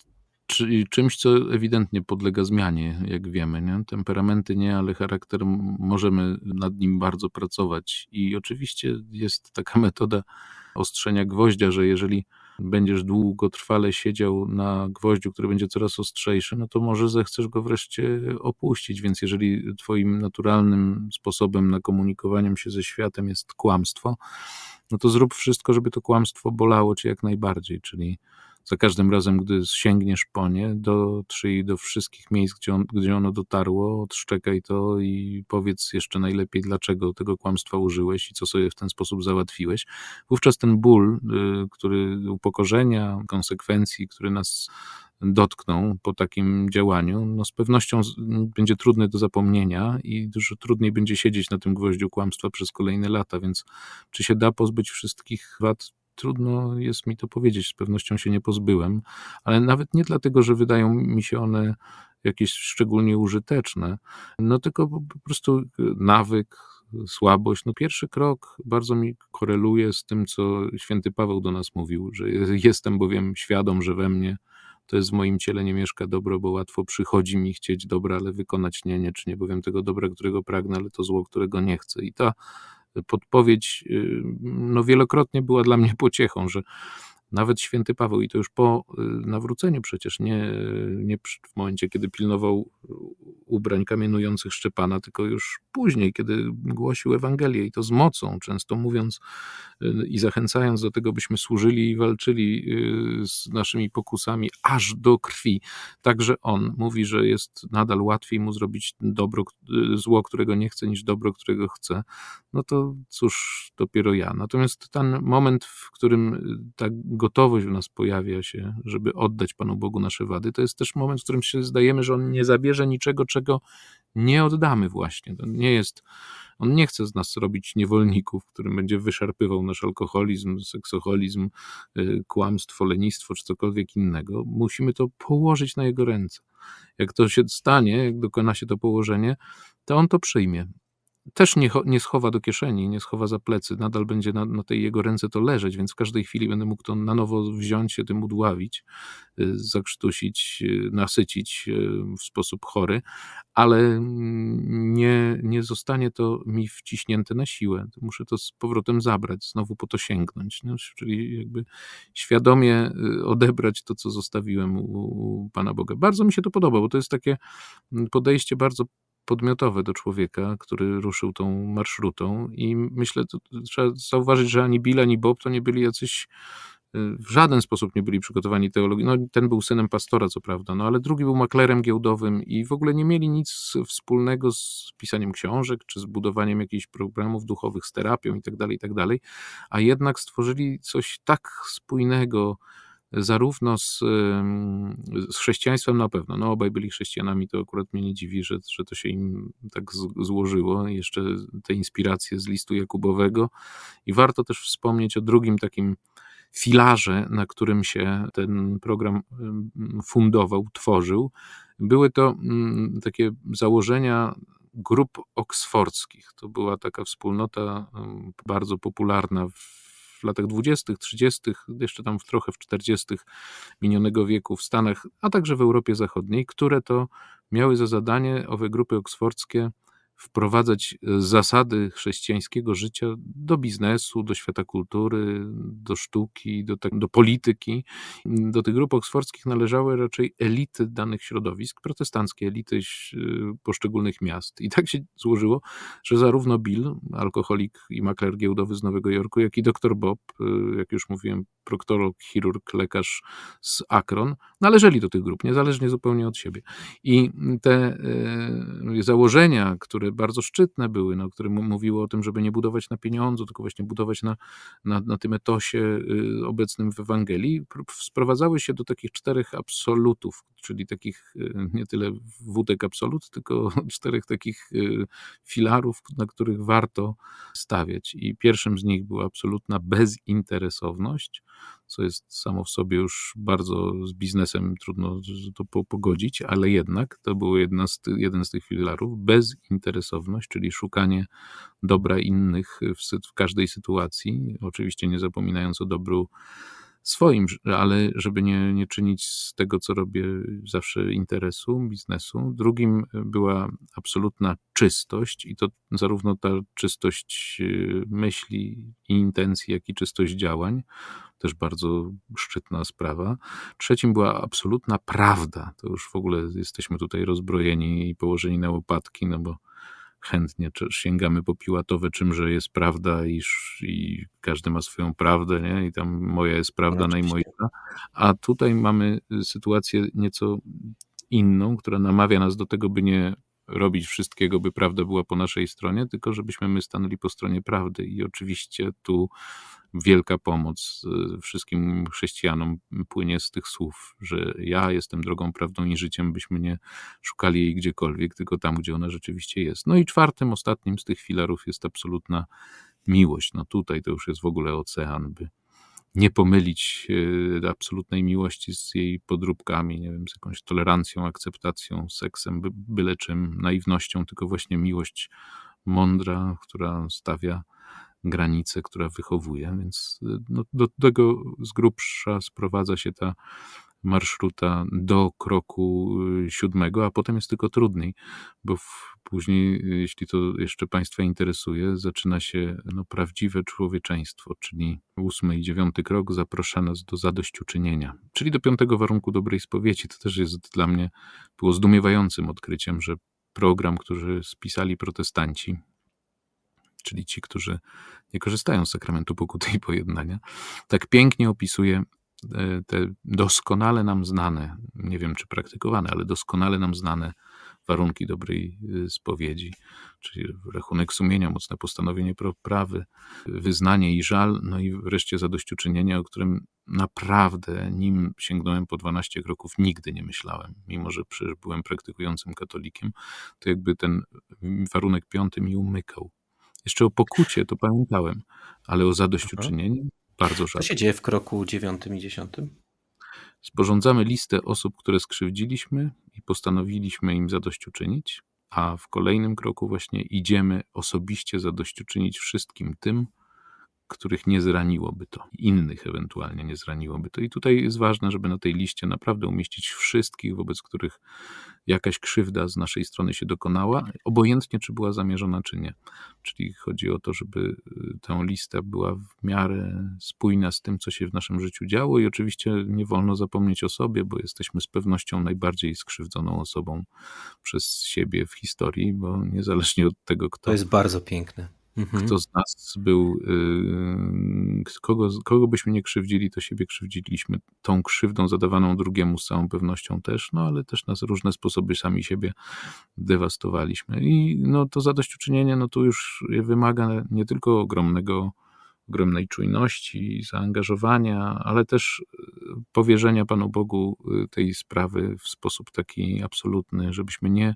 czymś, co ewidentnie podlega zmianie, jak wiemy. Nie? Temperamenty nie, ale charakter możemy nad nim bardzo pracować. I oczywiście jest taka metoda ostrzenia gwoździa, że jeżeli będziesz długotrwale siedział na gwoździu, który będzie coraz ostrzejszy, no to może zechcesz go wreszcie opuścić. Więc jeżeli twoim naturalnym sposobem na komunikowaniem się ze światem jest kłamstwo, no to zrób wszystko, żeby to kłamstwo bolało cię jak najbardziej, czyli za każdym razem, gdy sięgniesz po nie, dotrzyj do wszystkich miejsc, gdzie, on, gdzie ono dotarło, odszczekaj to i powiedz jeszcze najlepiej, dlaczego tego kłamstwa użyłeś i co sobie w ten sposób załatwiłeś. Wówczas ten ból, y, który upokorzenia, konsekwencji, który nas dotkną po takim działaniu, no z pewnością będzie trudny do zapomnienia i dużo trudniej będzie siedzieć na tym gwoździu kłamstwa przez kolejne lata, więc czy się da pozbyć wszystkich wad trudno jest mi to powiedzieć, z pewnością się nie pozbyłem, ale nawet nie dlatego, że wydają mi się one jakieś szczególnie użyteczne, no tylko po prostu nawyk, słabość. No pierwszy krok bardzo mi koreluje z tym, co święty Paweł do nas mówił, że jestem bowiem świadom, że we mnie to jest w moim ciele nie mieszka dobro, bo łatwo przychodzi mi chcieć dobra, ale wykonać nie, nie, czy nie bowiem tego dobra, którego pragnę, ale to zło, którego nie chcę. I ta podpowiedź y, no wielokrotnie była dla mnie pociechą, że nawet święty Paweł, i to już po y, nawróceniu przecież, nie, nie w momencie, kiedy pilnował ubrań kamienujących Szczepana, tylko już później, kiedy głosił Ewangelię i to z mocą, często mówiąc y, i zachęcając do tego, byśmy służyli i walczyli y, z naszymi pokusami aż do krwi. Także on mówi, że jest nadal łatwiej mu zrobić dobro, zło, którego nie chce, niż dobro, którego chce. No to cóż, dopiero ja. Natomiast ten moment, w którym ta gotowość w nas pojawia się, żeby oddać Panu Bogu nasze wady, to jest też moment, w którym się zdajemy, że On nie zabierze niczego, czego nie oddamy właśnie. To nie jest, On nie chce z nas robić niewolników, którym będzie wyszarpywał nasz alkoholizm, seksoholizm, y, kłamstwo, lenistwo czy cokolwiek innego. Musimy to położyć na Jego ręce. Jak to się stanie, jak dokona się to położenie, to On to przyjmie też nie, nie schowa do kieszeni, nie schowa za plecy, nadal będzie na, na, tej jego ręce to leżeć, więc w każdej chwili będę mógł to na nowo wziąć się tym udławić, y, zakrztusić, y, nasycić y, w sposób chory, ale nie, nie zostanie to mi wciśnięte na siłę. Muszę to z powrotem zabrać, znowu po to sięgnąć, no, czyli jakby świadomie odebrać to, co zostawiłem u, u Pana Boga. Bardzo mi się to podoba, bo to jest takie mm, podejście bardzo podmiotowe do człowieka, który ruszył tą marszrutą i myślę, to trzeba zauważyć, że ani Bill, ani Bob to nie byli jacyś y, w żaden sposób nie byli przygotowani teologii. No, ten był synem pastora, co prawda, no, ale drugi był maklerem giełdowym i w ogóle nie mieli nic wspólnego z pisaniem książek, czy z budowaniem jakichś programów duchowych, z terapią itd., tak itd., tak a jednak stworzyli coś tak spójnego, zarówno z, z chrześcijaństwem na pewno. No, obaj byli chrześcijanami, to akurat mnie nie dziwi, że, że to się im tak złożyło. Jeszcze te inspiracje z listu Jakubowego. I warto też wspomnieć o drugim takim filarze, na którym się ten program fundował, tworzył. Były to takie założenia grup oksfordzkich. To była taka wspólnota bardzo popularna w w latach 20., 30., jeszcze tam trochę w 40. minionego wieku w Stanach, a także w Europie Zachodniej, które to miały za zadanie owe grupy oksfordzkie wprowadzać e, zasady chrześcijańskiego życia do biznesu, do świata kultury, do sztuki, do, tak, do polityki. Do tych grup oksfordzkich należały raczej elity danych środowisk, protestanckie elity e, poszczególnych miast. I tak się złożyło, że zarówno Bill, alkoholik i makler giełdowy z Nowego Jorku, jak i dr Bob, e, jak już mówiłem, proktolog, chirurg, lekarz z Akron, należeli do tych grup, niezależnie zupełnie od siebie. I te założenia, które bardzo szczytne były, no, które mówiły o tym, żeby nie budować na pieniądzu, tylko właśnie budować na, na, na tym etosie y, obecnym w Ewangelii, sprowadzały się do takich czterech absolutów, czyli takich nie tyle wódek absolut, tylko czterech takich filarów, na których warto stawiać. I pierwszym z nich była absolutna bezinteresowność, co jest samo w sobie już bardzo z biznesem trudno to pogodzić, ale jednak to był jedna z, jeden z tych filarów, bezinteresowność, czyli szukanie dobra innych w, w każdej sytuacji, oczywiście nie zapominając o dobru swoim, ale żeby nie, nie czynić z tego, co robię, zawsze interesu, biznesu. Drugim była absolutna czystość, i to zarówno ta czystość y, myśli i intencji, jak i czystość działań. Też bardzo szczytna sprawa. Trzecim była absolutna prawda. To już w ogóle jesteśmy tutaj rozbrojeni i położeni na łopatki, no bo chętnie sięgamy po piłatowe, czymże jest prawda i, i każdy ma swoją prawdę, nie? i tam moja jest prawda no, najmojsza. A tutaj mamy y, sytuację nieco inną, która namawia nas do tego, by nie robić wszystkiego, by prawda była po naszej stronie, tylko żebyśmy my stanęli po stronie prawdy. I oczywiście tu wielka pomoc y, wszystkim chrześcijanom płynie z tych słów, że ja jestem drogą, prawdą i życiem, byśmy nie szukali jej gdziekolwiek, tylko tam, gdzie ona rzeczywiście jest. No i czwartym, ostatnim z tych filarów jest absolutna miłość. No tutaj to już jest w ogóle ocean, by nie pomylić y, absolutnej miłości z jej podróbkami, nie wiem, z jakąś tolerancją, akceptacją, seksem, byle czym, naiwnością, tylko właśnie miłość mądra, która stawia granicę, która wychowuje, więc y, no, do tego z grubsza sprowadza się ta marszruta do kroku y, siódmego, a potem jest tylko trudniej, bo w, później, jeśli to jeszcze Państwa interesuje, zaczyna się no, prawdziwe człowieczeństwo, czyli ósmy i dziewiąty krok zaprasza nas do zadośćuczynienia, czyli do piątego warunku dobrej spowiedzi. To też jest dla mnie, było zdumiewającym odkryciem, że program, który spisali protestanci, czyli ci, którzy nie korzystają z sakramentu pokuty i pojednania, tak pięknie opisuje e, te doskonale nam znane, nie wiem czy praktykowane, ale doskonale nam znane warunki dobrej e, spowiedzi, czyli rachunek sumienia, mocne postanowienie prawy, wyznanie i żal, no i wreszcie zadośćuczynienie, o którym naprawdę, nim sięgnąłem po 12 kroków, nigdy nie myślałem, mimo że przecież byłem praktykującym katolikiem, to jakby ten warunek piąty mi umykał. Jeszcze o pokucie to pamiętałem, ale o zadośćuczynieniu bardzo rzadko. Co się dzieje w kroku dziewiątym i dziesiątym? Sporządzamy listę osób, które skrzywdziliśmy i postanowiliśmy im zadośćuczynić, a w kolejnym kroku właśnie idziemy osobiście zadośćuczynić wszystkim tym, których nie zraniłoby to, innych ewentualnie nie zraniłoby to. I tutaj jest ważne, żeby na tej liście naprawdę umieścić wszystkich, wobec których jakaś krzywda z naszej strony się dokonała, obojętnie czy była zamierzona, czy nie. Czyli chodzi o to, żeby y, tę listę była w miarę spójna z tym, co się w naszym życiu działo, i oczywiście nie wolno zapomnieć o sobie, bo jesteśmy z pewnością najbardziej skrzywdzoną osobą przez siebie w historii, bo niezależnie od tego, kto. To jest bardzo piękne Mhm. Kto z nas był, yy, kogo, kogo byśmy nie krzywdzili, to siebie krzywdziliśmy tą krzywdą zadawaną drugiemu z całą pewnością też, no ale też nas różne sposoby sami siebie dewastowaliśmy. I no, to zadośćuczynienie, no tu już wymaga nie tylko ogromnego, ogromnej czujności, zaangażowania, ale też powierzenia Panu Bogu y, tej sprawy w sposób taki absolutny, żebyśmy nie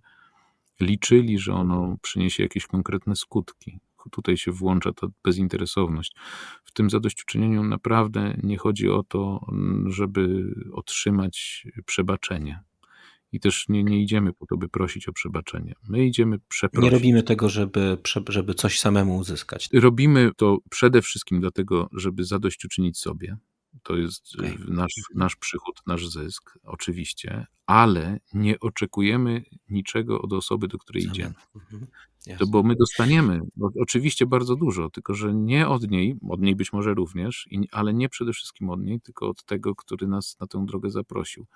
liczyli, że ono przyniesie jakieś konkretne skutki tutaj się włącza ta bezinteresowność. W tym zadośćuczynieniu naprawdę nie chodzi o to, żeby otrzymać przebaczenie. I też nie, nie idziemy po to, by prosić o przebaczenie. My idziemy przeprosić. Nie robimy tego, żeby, żeby coś samemu uzyskać. Robimy to przede wszystkim dlatego, żeby zadośćuczynić sobie, to jest okay. nasz, nasz przychód, nasz zysk, oczywiście, ale nie oczekujemy niczego od osoby, do której idziemy. To bo my dostaniemy bo oczywiście bardzo dużo, tylko że nie od niej, od niej być może również, ale nie przede wszystkim od niej, tylko od tego, który nas na tę drogę zaprosił,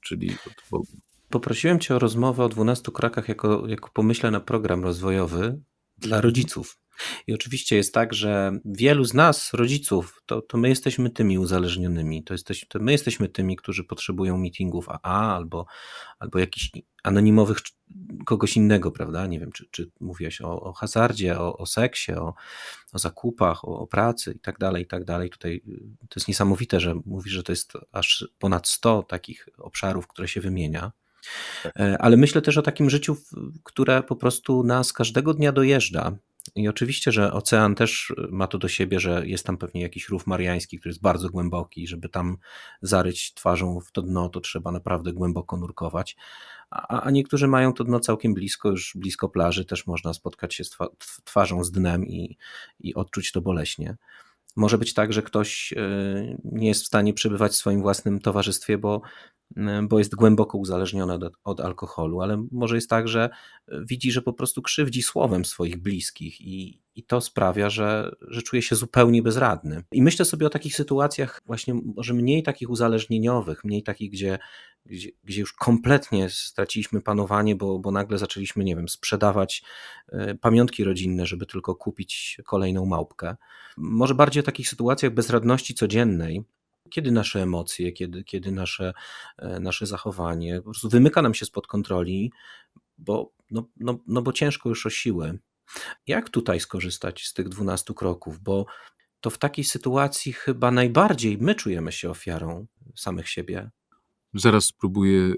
czyli od Boga. Poprosiłem Cię o rozmowę o 12 krakach jako, jako pomyśle na program rozwojowy dla rodziców. I oczywiście jest tak, że wielu z nas, rodziców, to, to my jesteśmy tymi uzależnionymi. To, jesteś, to my jesteśmy tymi, którzy potrzebują meetingów AA albo, albo jakichś anonimowych kogoś innego, prawda? Nie wiem, czy, czy mówiłeś o, o hazardzie, o, o seksie, o, o zakupach, o, o, pracy i tak dalej, i tak dalej. Tutaj y, to jest niesamowite, że mówisz, że to jest aż ponad 100 takich obszarów, które się wymienia. Tak. E, ale myślę też o takim życiu, które po prostu nas każdego dnia dojeżdża. I oczywiście, że ocean też ma to do siebie, że jest tam pewnie jakiś rów mariański, który jest bardzo głęboki. Żeby tam zaryć twarzą w to dno, to trzeba naprawdę głęboko nurkować. A, a niektórzy mają to dno całkiem blisko, już blisko plaży, też można spotkać się z twarzą z dnem i, i odczuć to boleśnie. Może być tak, że ktoś e, nie jest w stanie przebywać w swoim własnym towarzystwie, bo bo jest głęboko uzależniona od, od, alkoholu, ale może jest tak, że widzi, że po prostu krzywdzi słowem swoich bliskich i, i to sprawia, że, że czuje się zupełnie bezradny. I myślę sobie o takich sytuacjach właśnie może mniej takich uzależnieniowych, mniej takich, gdzie, gdzie, gdzie już kompletnie straciliśmy panowanie, bo, bo nagle zaczęliśmy, nie wiem, sprzedawać e, pamiątki rodzinne, żeby tylko kupić kolejną małpkę. Może bardziej o takich sytuacjach bezradności codziennej, kiedy nasze emocje, kiedy, kiedy nasze, e, nasze zachowanie po prostu wymyka nam się spod kontroli, bo, no, no, no bo ciężko już o siłę. Jak tutaj skorzystać z tych 12 kroków? Bo to w takiej sytuacji chyba najbardziej my czujemy się ofiarą samych siebie. Zaraz spróbuję y,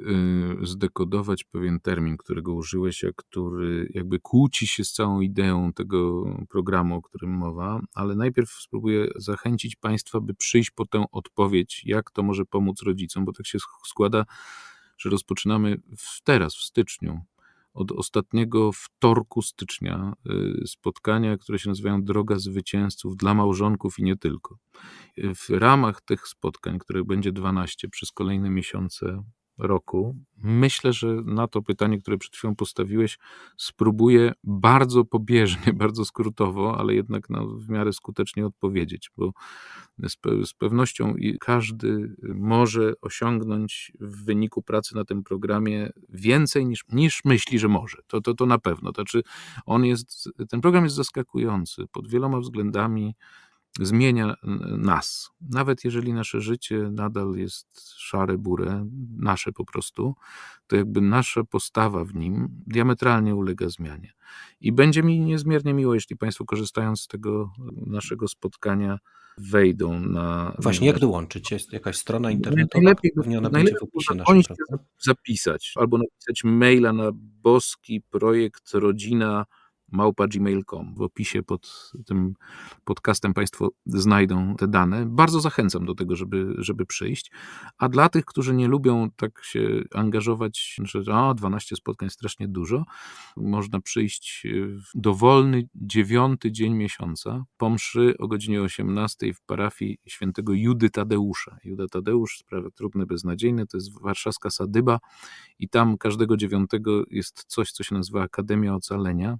zdekodować pewien termin, którego użyłeś, a który jakby kłóci się z całą ideą tego programu, o którym mowa, ale najpierw spróbuję zachęcić Państwa, by przyjść po tę odpowiedź, jak to może pomóc rodzicom, bo tak się składa, że rozpoczynamy teraz, w styczniu, od ostatniego wtorku stycznia y, spotkania, które się nazywają Droga Zwycięzców dla małżonków i nie tylko. W ramach tych spotkań, których będzie 12 przez kolejne miesiące roku, myślę, że na to pytanie, które przed chwilą postawiłeś, spróbuję bardzo pobieżnie, bardzo skrótowo, ale jednak w miarę skutecznie odpowiedzieć, bo z, z pewnością każdy może osiągnąć w wyniku pracy na tym programie więcej niż, niż myśli, że może. To, to, to na pewno. To znaczy on jest, ten program jest zaskakujący pod wieloma względami zmienia nas. Nawet jeżeli nasze życie nadal jest szare, burę, nasze po prostu, to jakby nasza postawa w nim diametralnie ulega zmianie. I będzie mi niezmiernie miło, jeśli Państwo korzystając z tego naszego spotkania wejdą na... Właśnie, jak dołączyć? Jest jakaś strona internetowa? Najlepiej, pewnie ona będzie w opisie zapisać albo napisać maila na boski projekt rodzina małpa.gmail.com. W opisie pod tym podcastem Państwo znajdą te dane. Bardzo zachęcam do tego, żeby, żeby przyjść. A dla tych, którzy nie lubią tak się angażować, że o, 12 spotkań strasznie dużo, można przyjść w dowolny dziewiąty dzień miesiąca po mszy o godzinie 18 w parafii świętego Judy Tadeusza. Juda Tadeusz, sprawy trudne, beznadziejne, to jest warszawska sadyba i tam każdego dziewiątego jest coś, co się nazywa Akademia Ocalenia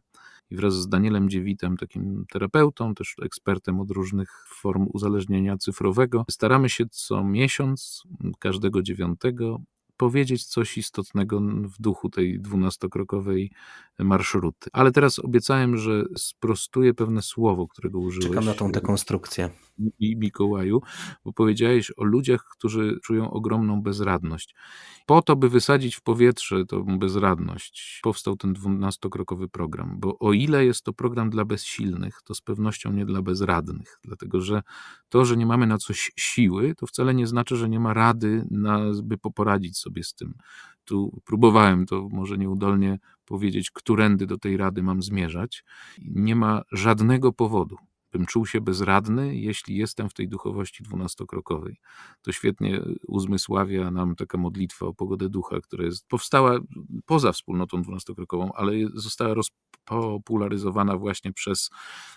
i wraz z Danielem Dziewitem, takim terapeutą, też ekspertem od różnych form uzależnienia cyfrowego, staramy się co miesiąc, każdego dziewiątego, powiedzieć coś istotnego w duchu tej dwunastokrokowej marszruty. Ale teraz obiecałem, że sprostuję pewne słowo, którego użyłeś. Czekam na tą dekonstrukcję. I Mikołaju, bo powiedziałeś o ludziach, którzy czują ogromną bezradność. Po to, by wysadzić w powietrze tą bezradność, powstał ten dwunastokrokowy program, bo o ile jest to program dla bezsilnych, to z pewnością nie dla bezradnych, dlatego że to, że nie mamy na coś siły, to wcale nie znaczy, że nie ma rady, na, by poradzić sobie z tym. Tu próbowałem to może nieudolnie powiedzieć, którędy do tej rady mam zmierzać. Nie ma żadnego powodu, bym czuł się bezradny, jeśli jestem w tej duchowości dwunastokrokowej. To świetnie uzmysławia nam taka modlitwa o pogodę ducha, która jest, powstała poza wspólnotą dwunastokrokową, ale została rozpopularyzowana właśnie przez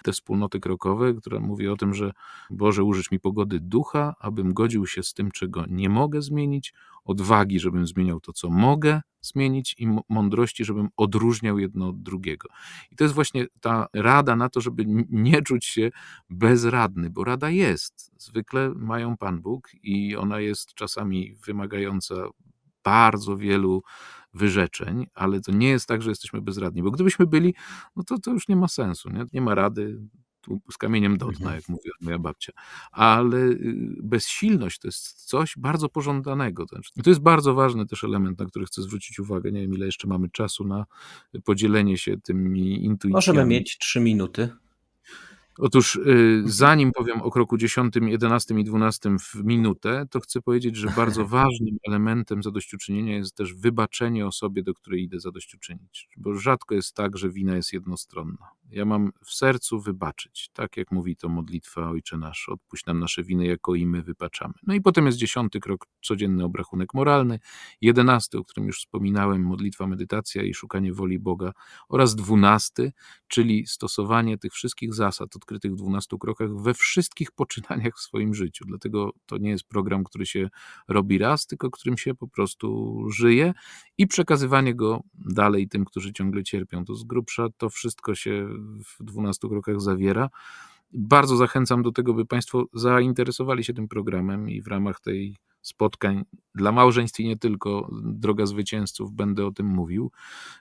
te wspólnoty krokowe, która mówi o tym, że Boże, użyć mi pogody ducha, abym godził się z tym, czego nie mogę zmienić, odwagi, żebym zmieniał to, co mogę zmienić i mądrości, żebym odróżniał jedno od drugiego. I to jest właśnie ta rada na to, żeby nie czuć się bezradny, bo rada jest. Zwykle mają Pan Bóg i ona jest czasami wymagająca bardzo wielu wyrzeczeń, ale to nie jest tak, że jesteśmy bezradni, bo gdybyśmy byli, no to to już nie ma sensu, nie, nie ma rady, z kamieniem do dna, Mhm. jak mówiła moja babcia. Ale y, bezsilność to jest coś bardzo pożądanego. To I to jest bardzo ważny też element, na który chcę zwrócić uwagę. Nie wiem, ile jeszcze mamy czasu na podzielenie się tymi intuicjami. Możemy mieć trzy minuty. Otóż y, zanim powiem o kroku 10, 11 i 12 w minutę, to chcę powiedzieć, że bardzo ważnym elementem zadośćuczynienia jest też wybaczenie osobie, do której idę zadośćuczynić. Bo rzadko jest tak, że wina jest jednostronna. Ja mam w sercu wybaczyć, tak jak mówi to modlitwa Ojcze Nasz, odpuść nam nasze winy, jako i my wybaczamy. No i potem jest dziesiąty krok, codzienny obrachunek moralny, jedenasty, o którym już wspominałem, modlitwa, medytacja i szukanie woli Boga oraz dwunasty, czyli stosowanie tych wszystkich zasad odkrytych w 12 krokach we wszystkich poczynaniach w swoim życiu. Dlatego to nie jest program, który się robi raz, tylko którym się po prostu żyje i przekazywanie go dalej tym, którzy ciągle cierpią. To z grubsza to wszystko się w 12 krokach zawiera. Bardzo zachęcam do tego, by Państwo zainteresowali się tym programem i w ramach tej spotkań dla małżeństw i nie tylko, Droga Zwycięzców, będę o tym mówił.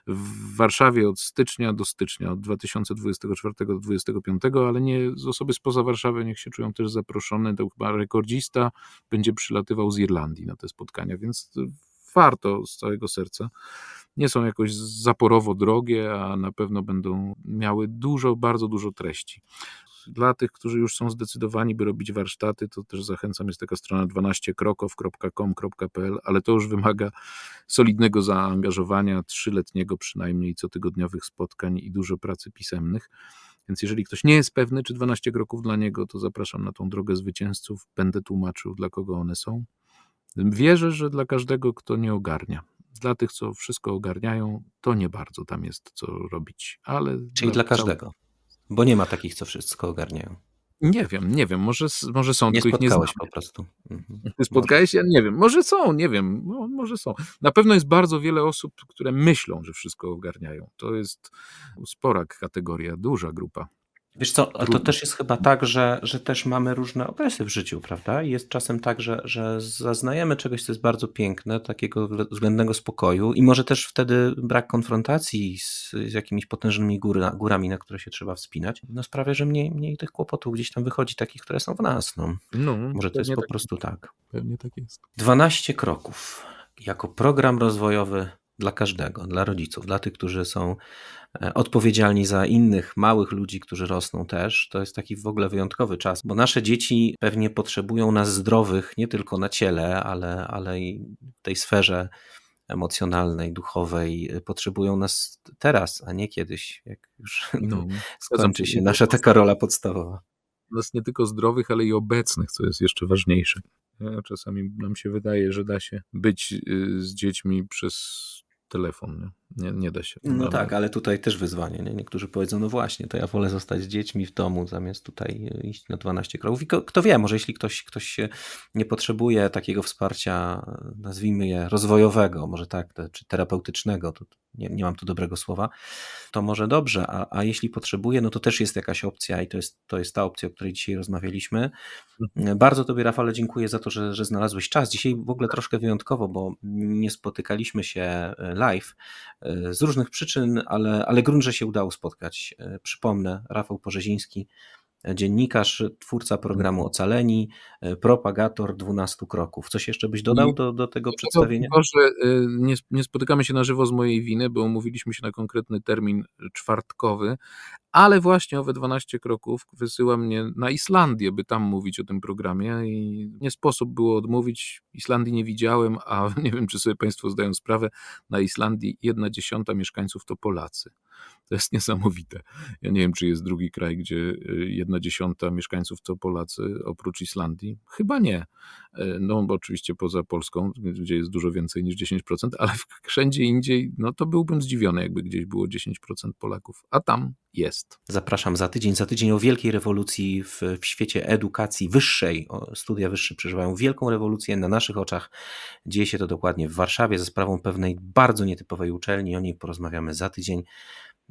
W Warszawie od stycznia do stycznia, od 2024 do 2025, ale nie z osoby spoza Warszawy, niech się czują też zaproszone. To chyba rekordzista będzie przylatywał z Irlandii na te spotkania, więc warto z całego serca. Nie są jakoś zaporowo drogie, a na pewno będą miały dużo, bardzo dużo treści. Dla tych, którzy już są zdecydowani, by robić warsztaty, to też zachęcam, jest taka strona 12kroków.com.pl, ale to już wymaga solidnego zaangażowania, trzyletniego przynajmniej, cotygodniowych spotkań i dużo pracy pisemnych. Więc jeżeli ktoś nie jest pewny, czy 12 kroków dla niego, to zapraszam na tą drogę zwycięzców. Będę tłumaczył, dla kogo one są. Wierzę, że dla każdego, kto nie ogarnia. Dla tych, co wszystko ogarniają, to nie bardzo tam jest co robić. Ale Czyli dla każdego. Bo nie ma takich, co wszystko ogarniają. Nie wiem, nie wiem, może, może są, Nie tylko ich nie spotkałeś znam. po prostu. Mhm. Ty spotkałeś? Ja nie wiem, może są, nie wiem, no, może są. Na pewno jest bardzo wiele osób, które myślą, że wszystko ogarniają. To jest spora kategoria, duża grupa. Wiesz co, to też jest chyba tak, że, że też mamy różne okresy w życiu, prawda? I Jest czasem tak, że, że zaznajemy czegoś, co jest bardzo piękne, takiego względnego spokoju i może też wtedy brak konfrontacji z, z jakimiś potężnymi góra, górami, na które się trzeba wspinać, no sprawia, że mniej, mniej tych kłopotów gdzieś tam wychodzi, takich, które są w nas. No. No, Może to jest po tak, prostu tak. Pewnie tak jest. 12 kroków jako program rozwojowy dla każdego, dla rodziców, dla tych, którzy są e, odpowiedzialni za innych małych ludzi, którzy rosną też. To jest taki w ogóle wyjątkowy czas, bo nasze dzieci pewnie potrzebują nas zdrowych nie tylko na ciele, ale, ale i w tej sferze emocjonalnej, duchowej. Potrzebują nas teraz, a nie kiedyś, jak już No, skończy się nasza taka rola podstawowa. nas nie tylko zdrowych, ale i obecnych, co jest jeszcze ważniejsze. Ja, czasami nam się wydaje, że da się być y, z dziećmi przez telefon. Nie, nie, nie da się. No tak, ale tutaj też wyzwanie. Nie? Niektórzy powiedzą, no właśnie, to ja wolę zostać z dziećmi w domu, zamiast tutaj e, iść na 12 kroków. I kto wie, może jeśli ktoś, ktoś nie potrzebuje takiego wsparcia, nazwijmy je rozwojowego, może tak, czy terapeutycznego, to nie, nie mam tu dobrego słowa, to może dobrze, a, a jeśli potrzebuje, no to też jest jakaś opcja i to jest, to jest ta opcja, o której dzisiaj rozmawialiśmy. Bardzo Tobie, Rafale, dziękuję za to, że, że znalazłeś czas. Dzisiaj w ogóle troszkę wyjątkowo, bo nie spotykaliśmy się e, live z różnych przyczyn, ale, ale grunt, że się udało spotkać. E, Przypomnę, Rafał Porzeziński, dziennikarz, twórca programu Ocaleni, e, propagator 12 kroków. Coś jeszcze byś dodał do, do tego przedstawienia? Tylko, że y, nie, nie spotykamy się na żywo z mojej winy, bo umówiliśmy się na konkretny termin czwartkowy, ale właśnie owe 12 kroków wysyła mnie na Islandię, by tam mówić o tym programie i nie sposób było odmówić. Islandii nie widziałem, a nie wiem, czy sobie Państwo zdają sprawę, na Islandii jedna dziesiąta mieszkańców to Polacy. To jest niesamowite. Ja nie wiem, czy jest drugi kraj, gdzie y, jedna dziesiąta mieszkańców to Polacy, oprócz Islandii. Chyba nie. E, No, bo oczywiście poza Polską, gdzie jest dużo więcej niż 10%, ale wszędzie indziej, no to byłbym zdziwiony, jakby gdzieś było 10% Polaków, a tam jest. Zapraszam za tydzień. Za tydzień o wielkiej rewolucji w, w świecie edukacji wyższej. O, studia wyższe przeżywają wielką rewolucję na naszych oczach. Dzieje się to dokładnie w Warszawie za sprawą pewnej bardzo nietypowej uczelni. O niej porozmawiamy za tydzień.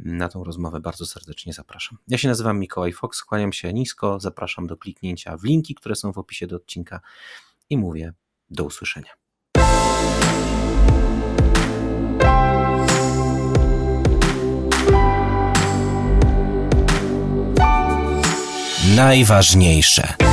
Na tą rozmowę bardzo serdecznie zapraszam. Ja się nazywam Mikołaj Fox, kłaniam się nisko, zapraszam do kliknięcia w linki, które są w opisie do odcinka i mówię do usłyszenia. Najważniejsze.